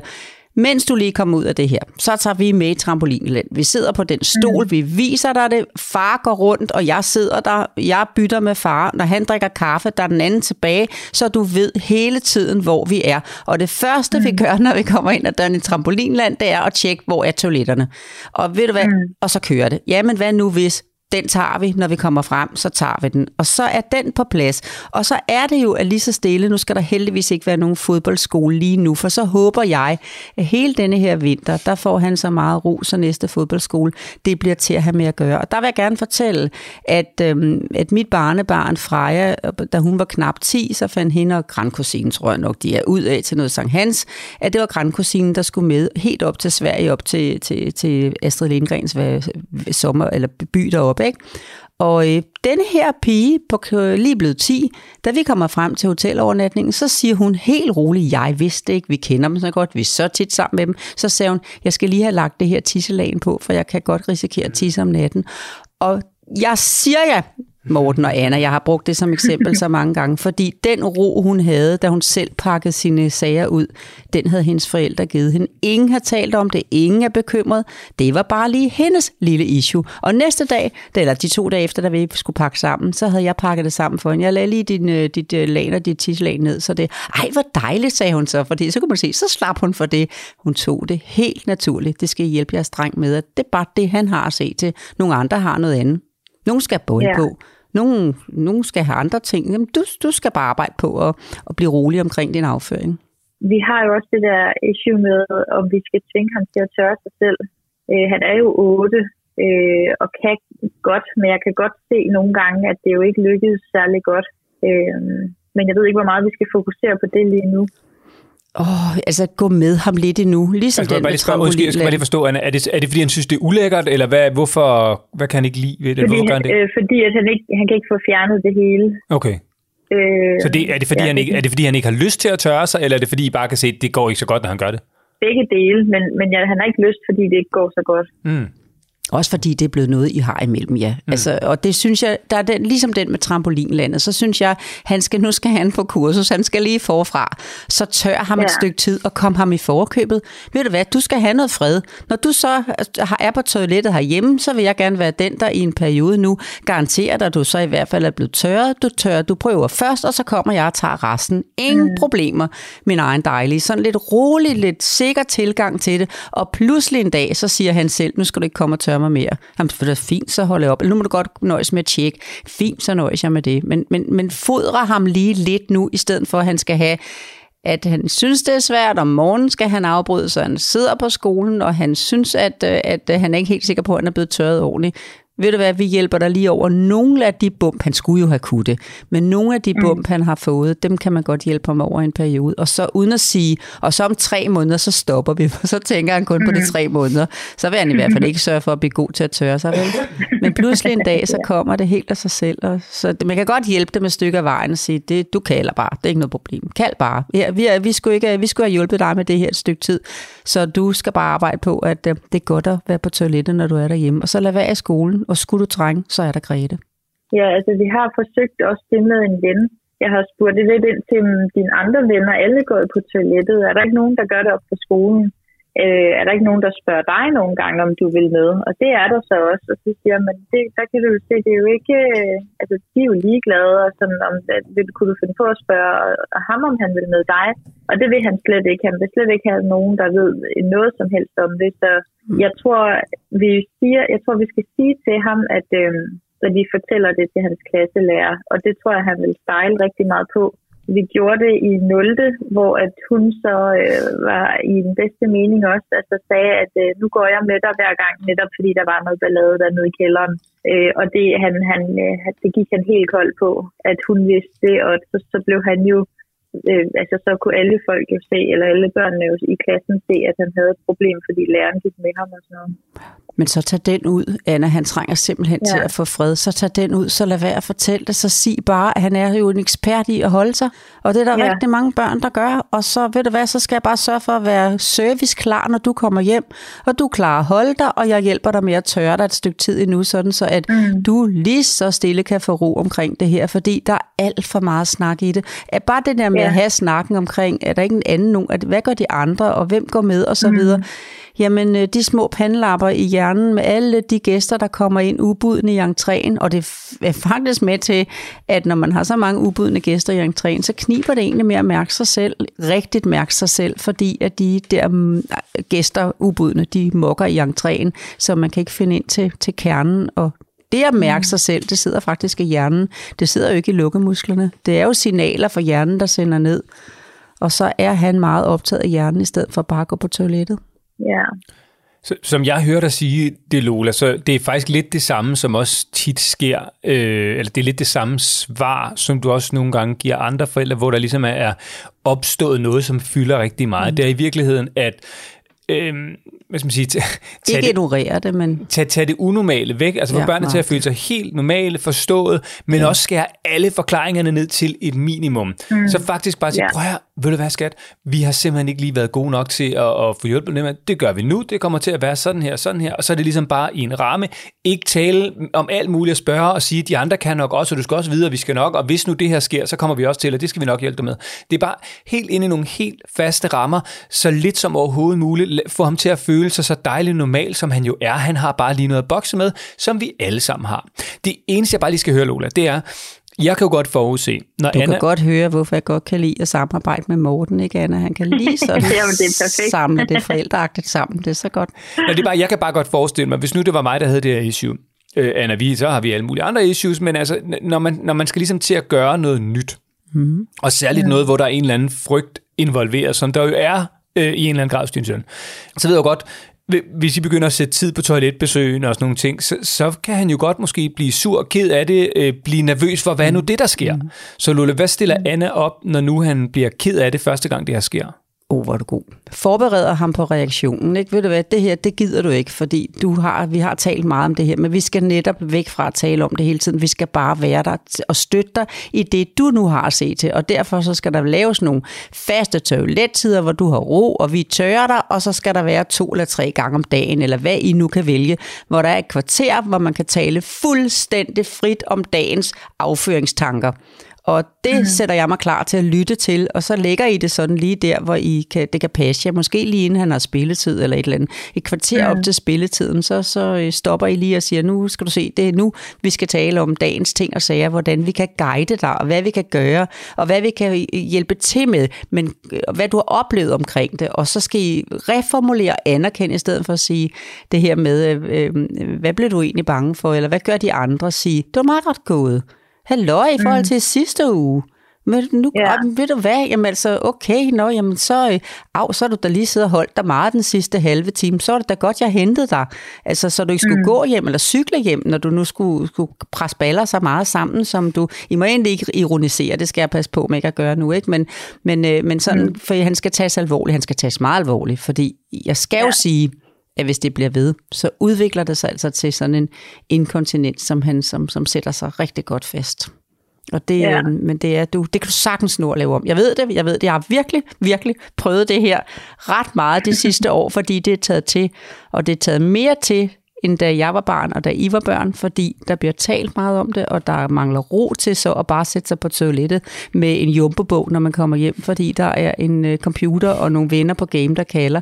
S4: mens du lige kommer ud af det her, så tager vi med i trampolinland. Vi sidder på den stol, mm. vi viser dig det, far går rundt, og jeg sidder der, jeg bytter med far. Når han drikker kaffe, der er den anden tilbage, så du ved hele tiden, hvor vi er. Og det første, mm. vi gør, når vi kommer ind ad døren i trampolinland, det er at tjekke, hvor er toiletterne. Og ved du hvad? Mm. Og så kører det. Jamen, hvad nu hvis den tager vi, når vi kommer frem, så tager vi den. Og så er den på plads. Og så er det jo at lige så stille, nu skal der heldigvis ikke være nogen fodboldskole lige nu, for så håber jeg, at hele denne her vinter, der får han så meget ro, så næste fodboldskole, det bliver til at have med at gøre. Og der vil jeg gerne fortælle, at, øhm, at mit barnebarn Freja, da hun var knap 10, så fandt hende og grandkusinen, tror jeg nok, de er ud af til noget Sankt Hans, at det var grandkusinen, der skulle med helt op til Sverige, op til, til, til Astrid Lindgrens sommer, eller by deroppe, ikke? Og øh, denne her pige, på lige blevet 10, da vi kommer frem til hotelovernatningen, så siger hun helt roligt, jeg vidste ikke, vi kender dem så godt, vi er så tit sammen med dem. Så sagde hun, jeg skal lige have lagt det her tisselagen på, for jeg kan godt risikere at tisse om natten. Og jeg siger ja, Morten og Anna, jeg har brugt det som eksempel så mange gange, fordi den ro, hun havde, da hun selv pakkede sine sager ud, den havde hendes forældre givet hende. Ingen har talt om det, ingen er bekymret. Det var bare lige hendes lille issue. Og næste dag, eller de to dage efter, da vi skulle pakke sammen, så havde jeg pakket det sammen for hende. Jeg lagde lige din, øh, dit øh, lag og dit tidslag ned, så det, ej hvor dejligt, sagde hun så, fordi så kunne man se, så slap hun for det. Hun tog det helt naturligt. Det skal hjælpe jeres dreng med, at det er bare det, han har at se til. Nogle andre har noget andet. Nogen skal have bund
S3: Ja.
S4: på, nogen, nogen skal have andre ting. Jamen, du, du skal bare arbejde på at, at blive rolig omkring din afføring.
S3: Vi har jo også det der issue med, om vi skal tvinge ham til at tørre sig selv. Øh, han er jo 8 øh, og kan godt, men jeg kan godt se nogle gange, at det jo ikke lykkedes særlig godt. Øh, men jeg ved ikke, hvor meget vi skal fokusere på det lige nu.
S4: Åh, altså gå med ham lidt endnu. Ligesom
S2: Altså,
S4: den
S2: bare lige spørge, måske, jeg skal bare lige forstå, Anna, er det, er det fordi, han synes, det er ulækkert, eller hvad, hvorfor, hvad kan han ikke lide ved det?
S3: Fordi,
S2: Hvorfor gør han det?
S3: øh, fordi at han, ikke, han kan ikke få fjernet det hele.
S2: Okay.
S3: Øh,
S2: Så det, er, det fordi,
S3: ja,
S2: han ikke, er det fordi, han ikke har lyst til at tørre sig, eller er det fordi, I bare kan se, at det går ikke så godt, når han gør det?
S3: Begge dele, men, men ja, han har ikke lyst, fordi det ikke går så godt.
S2: Mm.
S4: Også fordi det er blevet noget, I har imellem, ja. Mm. Altså, og det synes jeg, der er den, ligesom den med trampolinlandet, så synes jeg, han skal, nu skal han på kursus, han skal lige forfra. Så tør ham ja. et stykke tid og kom ham i forkøbet. Ved du hvad, du skal have noget fred. Når du så har- er på toilettet herhjemme, så vil jeg gerne være den, der i en periode nu garanterer dig, at du så i hvert fald er blevet tørret. Du tørrer, du prøver først, og så kommer jeg og tager resten. Ingen mm. problemer, min egen dejlige. Sådan lidt rolig, lidt sikker tilgang til det. Og pludselig en dag, så siger han selv, nu skal du ikke komme og tørre mig mere. Jamen, for det er fint, så holder jeg op. Eller nu må du godt nøjes med at tjekke. Fint, så nøjes jeg med det. Men, men, men fodre ham lige lidt nu, i stedet for at han skal have at han synes, det er svært, om morgenen skal han afbryde, så han sidder på skolen, og han synes, at, øh, at øh, han er ikke helt sikker på, at han er blevet tørret ordentligt. Ved du hvad, vi hjælper dig lige over nogle af de bump, han skulle jo have kunne det, men nogle af de bump, han har fået, dem kan man godt hjælpe ham over en periode. Og så uden at sige, og så om tre måneder, så stopper vi, for så tænker han kun på de tre måneder. Så vil han i hvert fald ikke sørge for at blive god til at tørre sig, vel? Men pludselig en dag, så kommer det helt af sig selv. Og så man kan godt hjælpe dem et stykke af vejen og sige, det, du kalder bare, det er ikke noget problem. Kald bare. Ja, vi, er, vi, skulle ikke, vi skulle have hjulpet dig med det her et stykke tid, så du skal bare arbejde på, at øh, det er godt at være på toilettet, når du er derhjemme. Og så lad være i skolen, og skulle du trænge, så er der Grete.
S3: Ja, altså vi har forsøgt også det med en ven. Jeg har spurgt det lidt ind til dine andre venner. Alle går på toilettet. Er der ikke nogen, der gør det op på skolen? Øh, er der ikke nogen, der spørger dig nogle gange, om du vil med? Og det er der så også. Og så siger men det, der kan du jo se, det er jo ikke... øh, Altså, de er jo ligeglade, og sådan, om, at, vil, kunne du finde på at spørge ham, om han vil med dig? Og det vil han slet ikke. Han vil slet ikke have nogen, der ved noget som helst om det. Så jeg tror, vi siger, jeg tror, vi skal sige til ham, at, øh, at vi fortæller det til hans klasselærer. Og det tror jeg, han vil style rigtig meget på. Vi gjorde det i 0. hvor at hun så øh, var i den bedste mening også, altså sagde, at øh, nu går jeg med dig hver gang, netop fordi der var noget ballade dernede i kælderen. Øh, og det, han, han, øh, det gik han helt koldt på, at hun vidste det, og så, så blev han jo øh, altså så kunne alle folk jo se, eller alle børnene jo i klassen se, at han havde et problem, fordi læreren gik med ham og sådan noget.
S4: Men så tag den ud, Anna, han trænger simpelthen ja. Til at få fred. Så tag den ud, så lad være at fortælle det. Så sig bare, at han er jo en ekspert i at holde sig. Og det er der ja. Rigtig mange børn, der gør. Og så ved du hvad, så skal jeg bare sørge for at være serviceklar, når du kommer hjem. Og du er klar at holde dig, og jeg hjælper dig med at tørre dig et stykke tid endnu, sådan så at mm. du lige så stille kan få ro omkring det her. Fordi der er alt for meget snak i det. At bare det der med. Ja. at have snakken omkring, er der ikke en anden nogen, at hvad gør de andre, og hvem går med, og så mm. videre. Jamen, øh, de små pandelapper i hjernen med alle de gæster, der kommer ind ubudne i entréen, og det er faktisk med til, at når man har så mange ubudne gæster i entréen, så kniber det egentlig med at mærke sig selv, rigtigt mærke sig selv, fordi at de der mm, gæster, ubudne, de mokker i entréen, så man kan ikke finde ind til, til kernen, og det at mærke sig selv, det sidder faktisk i hjernen. Det sidder jo ikke i lukkemusklerne. Det er jo signaler fra hjernen, der sender ned. Og så er han meget optaget af hjernen, i stedet for bare at gå på toilettet.
S3: Ja.
S2: Som jeg hørte dig sige det, Lola, så det er faktisk lidt det samme, som også tit sker, øh, eller det er lidt det samme svar, som du også nogle gange giver andre forældre, hvor der ligesom er, opstået noget, som fylder rigtig meget. Mm. Det er i virkeligheden, at øh, hvad skal man sige, tage, tage
S4: Ikke
S2: det,
S4: ignorere det, men
S2: tage, tage det unormale væk, altså få
S4: Ja,
S2: børnene til at føle sig helt normale, forstået, men ja. også skære alle forklaringerne ned til et minimum. Mm. Så faktisk bare sige,
S3: Ja.
S2: prøv her, ved du hvad skat, vi har simpelthen ikke lige været gode nok til at, at få hjulpet dem. Det gør vi nu, det kommer til at være sådan her, sådan her, og så er det ligesom bare i en ramme. Ikke tale om alt muligt at spørge og sige, de andre kan nok også, og du skal også vide, at vi skal nok, og hvis nu det her sker, så kommer vi også til, og det skal vi nok hjælpe dig med. Det er bare helt ind i nogle helt faste rammer, så lidt som overhovedet muligt, få ham til at føle sig så dejligt normal, som han jo er. Han har bare lige noget at bokse med, som vi alle sammen har. Det eneste, jeg bare lige skal høre, Lola, det er, jeg kan jo godt forudse, når
S4: du
S2: Anna...
S4: kan godt høre, hvorfor jeg godt kan lide at samarbejde med Morten, ikke Anna? Han kan lige sådan
S3: Jamen, det er perfekt.
S4: samle det forældreagtigt sammen. Det er så godt.
S2: Nå, det er bare, jeg kan bare godt forestille mig, hvis nu det var mig, der havde det her issue, øh, Anna, vi, så har vi alle mulige andre issues, men altså, når man, når man skal ligesom til at gøre noget nyt, mm. og særligt ja. noget, hvor der er en eller anden frygt involveret, som der jo er øh, i en eller anden grad, så ved jeg godt, hvis I begynder at sætte tid på toiletbesøgen og sådan nogle ting, så, så kan han jo godt måske blive sur, ked af det, øh, blive nervøs for, hvad er nu det, der sker? Mm. Så Lulle, hvad stiller Anna op, når nu han bliver ked af det første gang, det her sker?
S4: Oh, hvor er du god. Forbereder ham på reaktionen. Ikke? Ved du hvad, det her, det gider du ikke, fordi du har, vi har talt meget om det her, men vi skal netop væk fra at tale om det hele tiden. Vi skal bare være der og støtte dig i det, du nu har at se til. Og derfor så skal der laves nogle faste toilettider, hvor du har ro, og vi tørrer dig, og så skal der være to eller tre gange om dagen, eller hvad I nu kan vælge, hvor der er et kvarter, hvor man kan tale fuldstændig frit om dagens afføringstanker. Og det mm. sætter jeg mig klar til at lytte til, og så lægger I det sådan lige der, hvor I kan, det kan passe jer. Måske lige inden han har spilletid eller et eller andet. Et kvarter mm. op til spilletiden, så, så øh, stopper I lige og siger, nu skal du se, det er nu, vi skal tale om dagens ting og sager, hvordan vi kan guide dig, og hvad vi kan gøre, og hvad vi kan øh, hjælpe til med, men øh, hvad du har oplevet omkring det. Og så skal I reformulere og anerkende, i stedet for at sige det her med, øh, øh, hvad blev du egentlig bange for, eller hvad gør de andre? Sige, det var meget godt gået. Hallo, i forhold til sidste uge. Men nu,
S3: Ja.
S4: ja. ved du hvad, jamen altså, okay, nå, jamen så, øh, af, så har du da lige siddet og holdt dig meget den sidste halve time, så er det da godt, jeg hentede dig. Altså, så du ikke skulle mm. gå hjem eller cykle hjem, når du nu skulle, skulle presse baller så meget sammen, som du, I må egentlig ikke ironisere, det skal jeg passe på med ikke at gøre nu, ikke? Men, men, øh, men sådan, mm. for han skal tages alvorligt, han skal tages meget alvorligt, fordi jeg skal ja. jo sige, at hvis det bliver ved, så udvikler det sig altså til sådan en inkontinens, som, han, som, som sætter sig rigtig godt fast. Og det,
S3: Ja.
S4: ja. men det, er, du, det kan du sagtens nå at lave om. Jeg ved det, jeg ved det. Jeg har virkelig, virkelig prøvet det her ret meget de sidste år, fordi det er taget til, og det er taget mere til, end da jeg var barn, og da I var børn, fordi der bliver talt meget om det, og der mangler ro til så at bare sætte sig på toilettet med en jumbobog, når man kommer hjem, fordi der er en øh, computer og nogle venner på game, der kalder.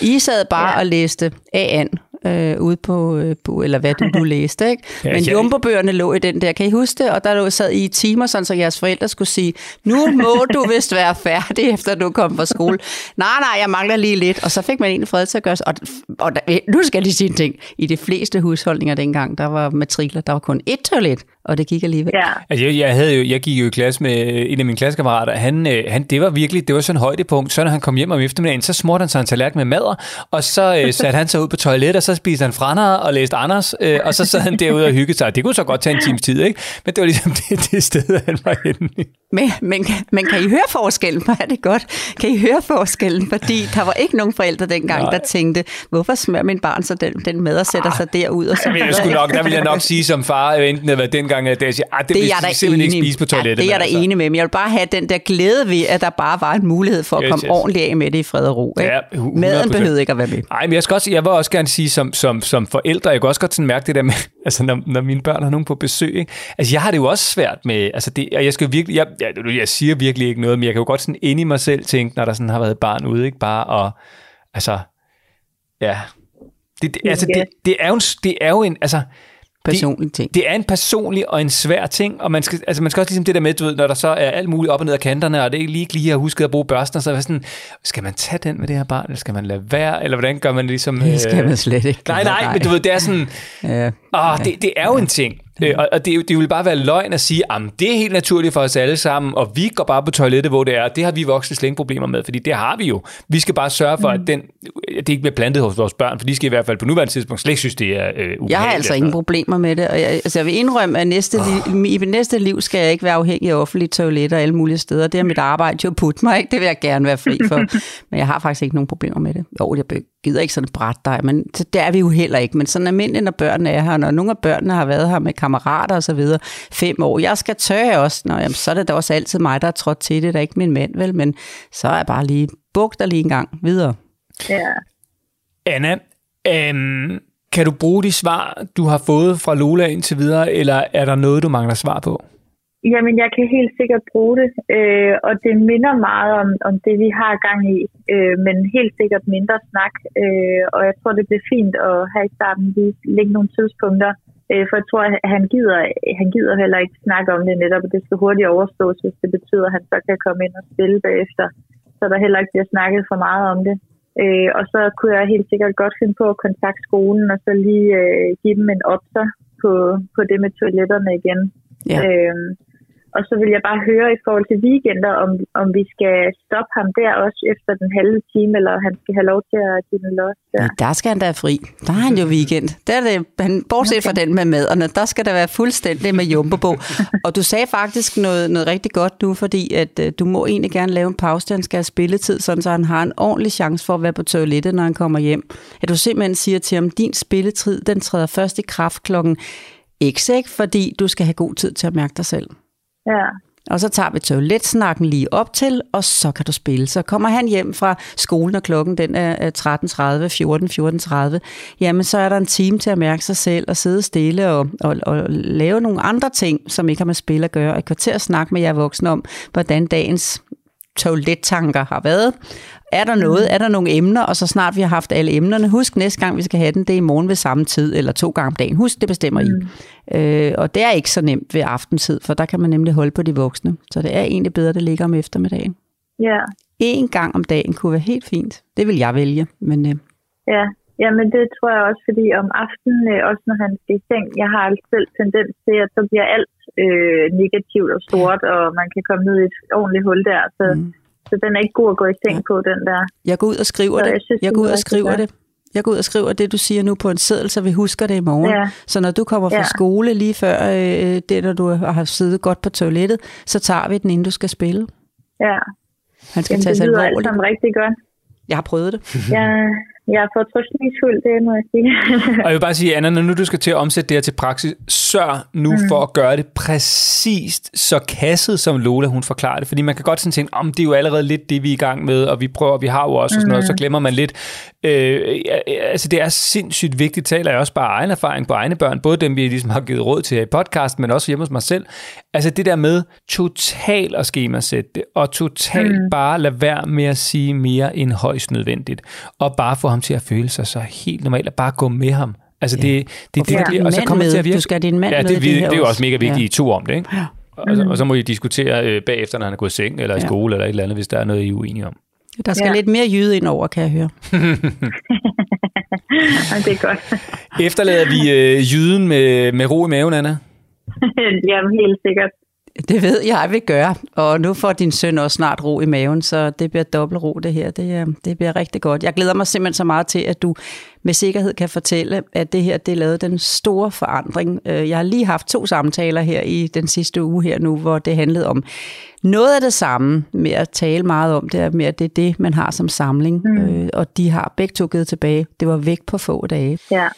S4: I sad bare ja. og læste A-an øh, ude på, øh, på, eller hvad du nu læste, ikke?
S2: Ja,
S4: Men
S2: jeg-
S4: jumbobøgerne lå i den der, kan I huske det? Og der lå, sad I i timer, sådan, så jeres forældre skulle sige, nu må du vist være færdig, efter du kom fra skole. Nej, nej, jeg mangler lige lidt. Og så fik man egentlig fred til at gøre og, og der, nu skal jeg lige sige en ting. I de fleste husholdninger dengang, der var matrikler, der var kun ét toilet, og det gik alligevel.
S3: Ja.
S2: Altså, jeg, jeg, havde jo, jeg gik jo i klasse med en af mine klassekammerater. Han, øh, han, det var virkelig, det var sådan et højdepunkt. Så når han kom hjem om eftermiddagen, så smurte han sig en tallerken med madder, og så øh, satte han sig ud på toilettet, og så spiste han frander og læste Anders, øh, og så sad han derude og hyggede sig. Det kunne så godt tage en times tid, ikke? Men det var ligesom det, det sted, han var henne.
S4: Men, men, men kan I høre forskellen? Hvor er det godt? Kan I høre forskellen? Fordi der var ikke nogen forældre dengang,
S2: Nej.
S4: der tænkte, hvorfor smører min barn så den, den mad og sætter sig derud? Og så
S2: Jeg skulle nok, der vil jeg nok sige som far, enten det var dengang, at jeg siger, ah, det,
S4: det er
S2: vil
S4: jeg
S2: simpelthen
S4: enig
S2: ikke spise på toilettet.
S4: Ja, det er jeg da enig med, men jeg vil bare have den der glæde ved, at der bare var en mulighed for at
S2: Yes,
S4: komme
S2: yes.
S4: ordentligt af med det i fred og ro. Ikke?
S2: Ja, hu-
S4: Maden
S2: 100%.
S4: behøvede ikke at være med.
S2: Nej, men jeg, skal også, jeg vil også gerne sige, som, som, som forældre, jeg kan også godt sådan mærke det der med, altså når, når mine børn har nogen på besøg, ikke? altså jeg har det jo også svært med, altså det, og jeg skal virkelig, jeg, jeg, jeg siger virkelig ikke noget, men jeg kan jo godt sådan inde i mig selv tænke, når der sådan har været et barn ude, ikke bare, og altså, ja, det, det, altså det, det, er jo en, det er jo en, altså,
S4: Personlig ting.
S2: det er en personlig og en svær ting, og man skal, altså man skal også ligesom det der med, du ved, når der så er alt muligt op og ned af kanterne, og det ikke lige lige har husket at bruge børsten, så er det sådan, skal man tage den med det her barn, eller skal man lade være, eller hvordan gør man ligesom...
S4: Det skal man slet ikke.
S2: Nej, nej, men du ved, det er sådan,
S4: Ja.
S2: åh, det, det er jo en ting. Øh, Og, og det, det vil bare være løgn at sige, at det er helt naturligt for os alle sammen, og vi går bare på toilettet, hvor det er. Det har vi voksne slet problemer med, fordi det har vi jo. Vi skal bare sørge for, at, den, at det ikke bliver plantet hos vores børn, for de skal i hvert fald på nuværende tidspunkt slet ikke synes, det er øh.
S4: Jeg har altså
S2: og
S4: ingen problemer med det, og jeg, altså jeg vil indrømme, at næste li, i mit næste liv skal jeg ikke være afhængig af offentlige toiletter alle mulige steder. Det er mit arbejde jo at putte mig, ikke? det vil jeg gerne være fri for. Men jeg har faktisk ikke nogen problemer med det. Jo, jeg gider ikke sådan bræt dig, men det det er vi jo heller ikke. Men sådan almindeligt, når børnene er her, når nogle af børnene har været her med kammerater og så videre, fem år, jeg skal tørre også, Nå, jamen, så er det da også altid mig, der er trådt til det, der er ikke min mand, vel? Men så er jeg bare lige bugt der lige en gang videre.
S3: ja.
S2: Anna, øhm, kan du bruge de svar, du har fået fra Lola indtil videre, eller er der noget, du mangler svar på?
S3: Jamen, jeg kan helt sikkert bruge det, øh, og det minder meget om, om det, vi har gang i, øh, men helt sikkert mindre snak, øh, og jeg tror, det bliver fint at have i starten lige lægge nogle tidspunkter, øh, for jeg tror, at han gider, han gider heller ikke snakke om det netop, og det skal hurtigt overstås, hvis det betyder, at han så kan komme ind og spille bagefter, så der heller ikke bliver snakket for meget om det. Øh, og så kunne jeg helt sikkert godt finde på at kontakte skolen, og så lige øh, give dem en opser, på, på det med toiletterne igen.
S4: Ja.
S3: Øhm, og så vil jeg bare høre i forhold til weekender, om, om vi skal stoppe ham der også efter den halve time, eller han skal have lov til at give den los der.
S4: Ja, der skal han da fri. Der har han jo weekend. Der er det, han, bortset okay. fra den med maderne, der skal der være fuldstændig med jumbo på. Og du sagde faktisk noget, noget rigtig godt nu, fordi at øh, du må egentlig gerne lave en pause, han skal have spilletid, sådan så han har en ordentlig chance for at være på toilettet, når han kommer hjem. At du simpelthen siger til ham, din spilletid, den træder først i kraft klokken ikke? fordi du skal have god tid til at mærke dig selv.
S3: Ja,
S4: Og så tager vi toiletsnakken lige op til, og så kan du spille. Så kommer han hjem fra skolen, og klokken den er 13.30, 14, 14.30, jamen så er der en time til at mærke sig selv og sidde stille og, og, og lave nogle andre ting, som ikke har med spil at gøre. Et kvarter at snakke med jer voksne om, hvordan dagens toilettanker har været. Er der noget? Er der nogle emner? Og så snart vi har haft alle emnerne, husk næste gang vi skal have den, det er i morgen ved samme tid, eller to gange om dagen. Husk, det bestemmer I. Øh, og det er ikke så nemt ved aftentid, for der kan man nemlig holde på de voksne. Så det er egentlig bedre, det ligger om eftermiddagen.
S3: ja,
S4: En gang om dagen kunne være helt fint. Det vil jeg vælge, men øh,
S3: ja. Jamen det tror jeg også, fordi om aftenen, øh, også når han skal i seng, jeg har altså selv tendens til, at så bliver alt øh, negativt og stort, og man kan komme ned i et ordentligt hul der. Så, mm. så den er ikke god at gå i seng på, den der.
S4: jeg går ud og skriver
S3: Så
S4: det.
S3: jeg synes,
S4: Jeg
S3: det
S4: går ud og skriver det. Jeg går ud og skriver det, du siger nu på en seddel, så vi husker det i morgen.
S3: Ja.
S4: Så når du kommer fra
S3: Ja.
S4: skole lige før øh, det, når du har siddet godt på toilettet, så tager vi den, inden du skal spille.
S3: Ja,
S4: Han skal
S3: Jamen,
S4: tage
S3: det
S4: sig
S3: lyder alt
S4: alvorligt.
S3: sammen rigtig godt.
S4: Jeg har prøvet det.
S3: Jeg, jeg er fortrystningsfuld, det må jeg sige.
S2: Og jeg vil bare sige, Anna, når nu du skal til at omsætte det her til praksis, sørg nu mm. for at gøre det præcist så kasset, som Lola hun forklarer det. Fordi man kan godt sådan tænke, om det er jo allerede lidt det, vi er i gang med, og vi prøver, vi har jo også, og sådan noget, så glemmer man lidt. Øh, altså, det er sindssygt vigtigt, taler jeg også bare egen erfaring på egne børn, både dem, vi ligesom har givet råd til her i podcast, men også hjemme hos mig selv. Altså det der med total at skemasætte det, og totalt mm. bare lade være med at sige mere end højst nødvendigt, og bare få ham til at føle sig så helt normalt, og bare gå med ham. Altså
S4: Ja.
S2: det, det,
S4: Og
S2: det, det,
S4: din
S2: og så kommer det til
S4: med.
S2: at virke.
S4: Du skal din mand
S2: ja,
S4: med
S2: det,
S4: i
S2: det,
S4: det
S2: det, det er jo
S4: også.
S2: mega vigtigt,
S4: Ja.
S2: I to om det, ikke?
S4: Ja.
S2: Og, så, og så må I diskutere øh, bagefter, når han er gået i seng, eller i
S4: Ja.
S2: skole, eller et eller andet, hvis der er noget, I er uenige om.
S4: Der skal
S3: Ja.
S4: lidt mere jyde ind over, kan jeg høre.
S3: Jamen, det er godt.
S2: Efterlader vi øh, jyden med, med ro i maven, Anna?
S3: Jamen, helt sikkert.
S4: Det ved jeg, jeg vil gøre. Og nu får din søn også snart ro i maven, så det bliver dobbelt ro det her. Det, er- det bliver rigtig godt. Jeg glæder mig simpelthen så meget til, at du med sikkerhed kan fortælle, at det her det lavede den store forandring. Øh, Jeg har lige haft to samtaler her i den sidste uge her nu, hvor det handlede om noget af det samme med at tale meget om det, med at det er det, man har som samling. Mm. Og de har begge to givet tilbage. Det var væk på få dage.
S3: Ja.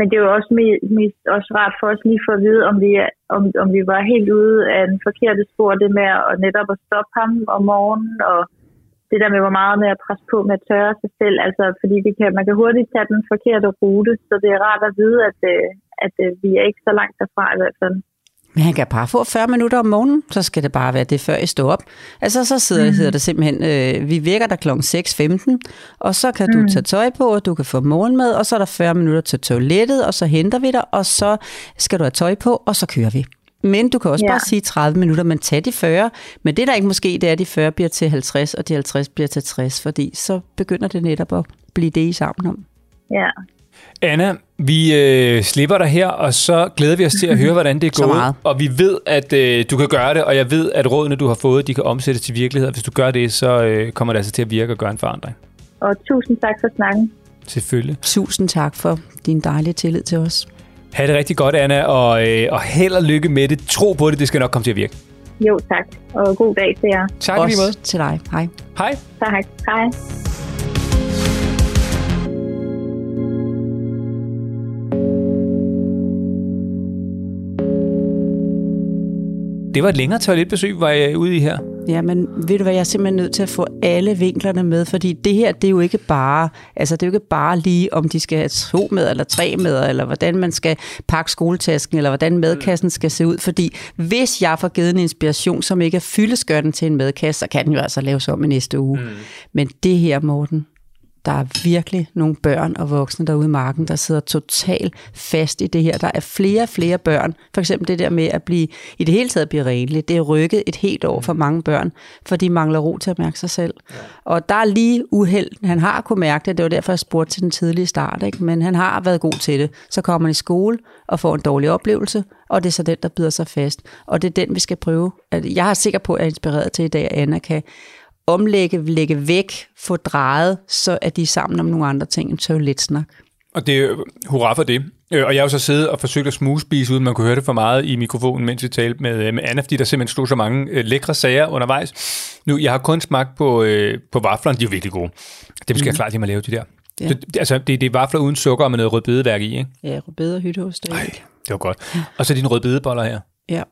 S3: Men det er jo også, mest, mest også rart for os lige for at vide, om vi, er- om, om vi var helt ude af en forkerte spor, det med at netop at stoppe ham om morgenen, og det der med, hvor meget med at presse på med at tørre sig selv, altså fordi vi kan, man kan hurtigt tage den forkerte rute, så det er rart at vide, at, øh, at, at vi er ikke så langt derfra i hvert fald.
S4: Men han kan bare få 40 minutter om morgenen, så skal det bare være det, før I står op. Altså, så sidder, mm. hedder det simpelthen, øh, vi vækker dig kl. 6.15, og så kan du tage tøj på, og du kan få morgenmad, og så er der 40 minutter til toilettet, og så henter vi dig, og så skal du have tøj på, og så kører vi. Men du kan også
S3: Ja.
S4: bare sige 30 minutter, men tag de 40. Men det der ikke måske, det er, at de 40 bliver til 50, og de 50 bliver til 60, fordi så begynder det netop at blive det, I sammen om.
S3: Ja,
S2: Anna, vi øh, slipper dig her, og så glæder vi os til at høre, hvordan det er gået.
S4: meget.
S2: Og vi ved, at øh, du kan gøre det, og jeg ved, at rådene, du har fået, de kan omsættes til virkelighed. Og hvis du gør det, så øh, kommer det altså til at virke og gøre en forandring.
S3: og tusind tak for snakken.
S2: Selvfølgelig.
S4: Tusind tak for din dejlige tillid til os.
S2: Ha' det rigtig godt, Anna, og, øh, og held og lykke med det. Tro på det, det skal nok komme til at virke.
S3: Jo, tak. Og god dag til jer.
S2: Tak i lige måde.
S4: Også til dig. Hej.
S2: Hej.
S3: Tak. Hej.
S2: Det var et længere toiletbesøg, var jeg ude i her.
S4: Ja, men ved du hvad, jeg er simpelthen nødt til at få alle vinklerne med, fordi det her, det er jo ikke bare, altså det er jo ikke bare lige, om de skal have to med eller tre med, eller hvordan man skal pakke skoletasken, eller hvordan madkassen skal se ud, fordi hvis jeg får givet en inspiration, som ikke er fyldeskørten til en madkasse, så kan den jo altså laves om i næste uge. Mm. Men det her, Morten, der er virkelig nogle børn og voksne derude i marken, der sidder totalt fast i det her. Der er flere og flere børn. For eksempel det der med at blive, i det hele taget blive renlig. Det er rykket et helt år for mange børn, for de mangler ro til at mærke sig selv. Og der er lige uheld. Han har kunnet mærke det. Det var derfor, jeg spurgte til den tidlige start. Ikke? Men han har været god til det. Så kommer han i skole og får en dårlig oplevelse, og det er så den, der bider sig fast. Og det er den, vi skal prøve. Jeg er sikker på, at jeg er inspireret til i dag, at Anna kan omlægge, lægge væk, få drejet, så er de sammen om nogle andre ting end toiletsnak.
S2: Og det er hurra for det. Øh, Og jeg har jo så siddet og forsøgt at smugspise uden man kunne høre det for meget i mikrofonen, mens vi talte med, øh, med Anna, fordi der simpelthen stod så mange øh, lækre sager undervejs. Nu, jeg har kun smagt på, øh, på vaflerne, de er virkelig gode. Dem skal mm. jeg klart lige at lave de der.
S4: Ja.
S2: Det, altså, det, det er vafler uden sukker og med noget rødbedeværk i, ikke?
S4: Ja, bedre hytteost. det er
S2: Ej,
S4: ikke.
S2: det var godt. Og så dine rødbedeboller her.
S4: Ja,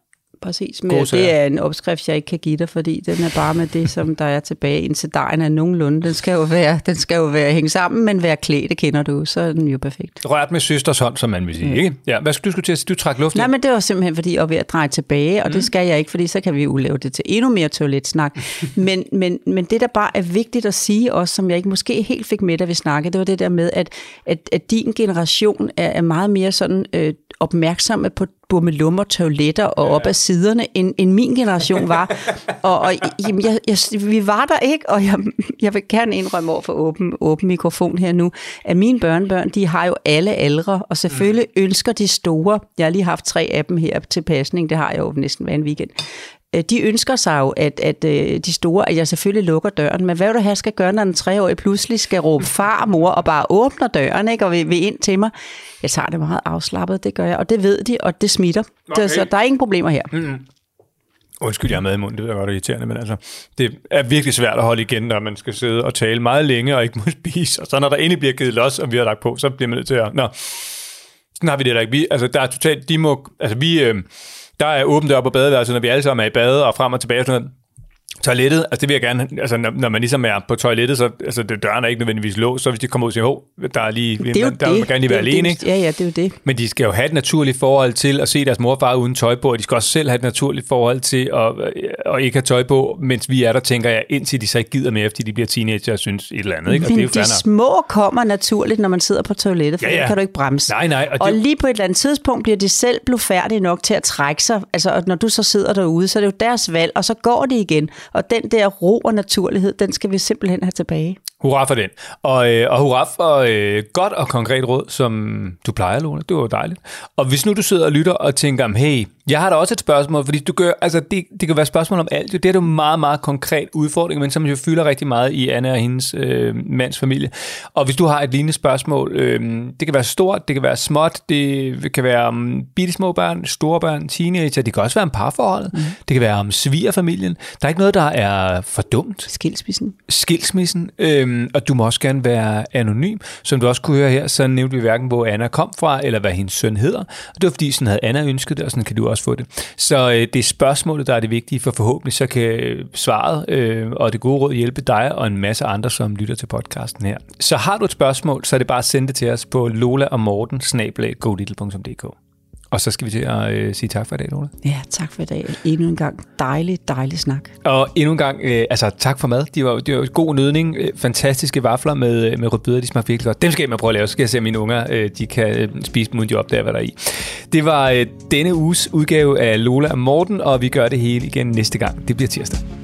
S4: præcis. Men det er en opskrift, jeg ikke kan give dig, fordi den er bare med det, som der er tilbage, indtil dejen er nogenlunde. Den skal jo være, den skal jo være hænge sammen, men være klædt, det kender du, så er den jo perfekt.
S2: Rørt med søsters hånd, som man vil sige, ikke? Ja, hvad skulle du skulle til at sige? Du trak luft
S4: Nej,
S2: ind.
S4: men det var simpelthen, fordi jeg var ved at dreje tilbage, og mm. det skal jeg ikke, fordi så kan vi jo lave det til endnu mere toiletsnak. men, men, men det, der bare er vigtigt at sige også, som jeg ikke måske helt fik med, da vi snakkede, det var det der med, at, at, at din generation er, er meget mere sådan øh, opmærksomme på bummelummer, toiletter og op ad siderne, end, end min generation var. og og jamen, jeg, jeg, vi var der ikke, og jeg, jeg vil gerne indrømme over for åben, åben mikrofon her nu, at mine børnebørn, de har jo alle aldre, og selvfølgelig mm. ønsker de store, jeg har lige haft tre af dem her til pasning, det har jeg jo næsten hver en weekend, de ønsker sig jo, at, at øh, de store, at jeg selvfølgelig lukker døren, men hvad vil du have skal gøre, når den treårige pludselig skal råbe far og mor og bare åbner døren ikke, og vil, vil ind til mig? Jeg tager det meget afslappet, det gør jeg, og det ved de, og det smitter. Okay.
S2: Okay.
S4: Så der er ingen problemer her.
S2: Undskyld, jeg er med i munden, det er godt irriterende, men altså, det er virkelig svært at holde igen, når man skal sidde og tale meget længe og ikke må spise. Og så når der endelig bliver givet los, og vi har lagt på, så bliver man nødt til at... Nå, sådan har vi det da ikke. Vi, altså, der er totalt... De må, altså, vi... Øh, der er åbent op på badeværelset, når vi alle sammen er i bade og frem og tilbage sådan noget. Toilettet, altså det vil jeg gerne, altså når, når man ligesom er på toilettet, så altså det, døren er ikke nødvendigvis låst, så hvis de kommer ud og siger, hov, der er lige,
S4: Det er jo
S2: der vil man
S4: det.
S2: gerne lige
S4: det
S2: være
S4: jo
S2: alene,
S4: det.
S2: ikke?
S4: Ja, ja, det er jo det.
S2: Men de skal jo have et naturligt forhold til at se deres mor og far uden tøj på, og de skal også selv have et naturligt forhold til at, at ikke have tøj på, mens vi er der, tænker jeg, indtil de så ikke gider mere, fordi de bliver teenager og synes et eller andet. Ikke? Og
S4: Men
S2: det er jo
S4: de små kommer naturligt, når man sidder på toilettet, for
S2: Ja,
S4: ja, kan du ikke bremse.
S2: Nej, nej, og
S4: Og,
S2: det-
S4: og lige på et eller andet tidspunkt bliver de selv blufærdige nok til at trække sig. Altså, og når du så sidder derude, så er det jo deres valg, og så går de igen. Og den der ro og naturlighed, den skal vi simpelthen have tilbage.
S2: Hurra for den. Og, øh, og hurra for øh, godt og konkret råd, som du plejer, Lone. Det var jo dejligt. Og hvis nu du sidder og lytter og tænker, hey, jeg har da også et spørgsmål, fordi du gør, altså det, det kan være spørgsmål om alt. jo. Det er jo meget, meget konkret udfordring, men som jo fylder rigtig meget i Anna og hendes øh, mands familie. Og hvis du har et lignende spørgsmål, øh, det kan være stort, det kan være småt, det kan være om bitte små børn, store børn, teenager, det kan også være om parforholdet, mm. det kan være om svigerfamilien. Der er ikke noget, der er for dumt
S4: Skilsmissen.
S2: skilsmissen, øhm, og du må også gerne være anonym. Som du også kunne høre her, så nævnte vi hverken, hvor Anna kom fra, eller hvad hendes søn hedder. Og det var fordi, sådan havde Anna ønsket det, og sådan kan du også få det. Så øh, det er spørgsmålet, der er det vigtige, for forhåbentlig så kan øh, svaret øh, og det gode råd hjælpe dig og en masse andre, som lytter til podcasten her. Så har du et spørgsmål, så er det bare at sende det til os på lola og morten og så skal vi til at øh, sige tak for i dag, Lola.
S4: Ja, tak for i dag. Endnu en gang dejlig, dejlig snak.
S2: Og endnu en gang, øh, altså tak for mad. De var, det var god nødning. Øh, fantastiske vafler med, øh, med rødbeder, de smager virkelig godt. Dem skal jeg med prøve at lave, så skal jeg se, om mine unger øh, de kan øh, spise dem, uden de opdager, hvad der er i. Det var øh, denne uges udgave af Lola og Morten, og vi gør det hele igen næste gang. Det bliver tirsdag.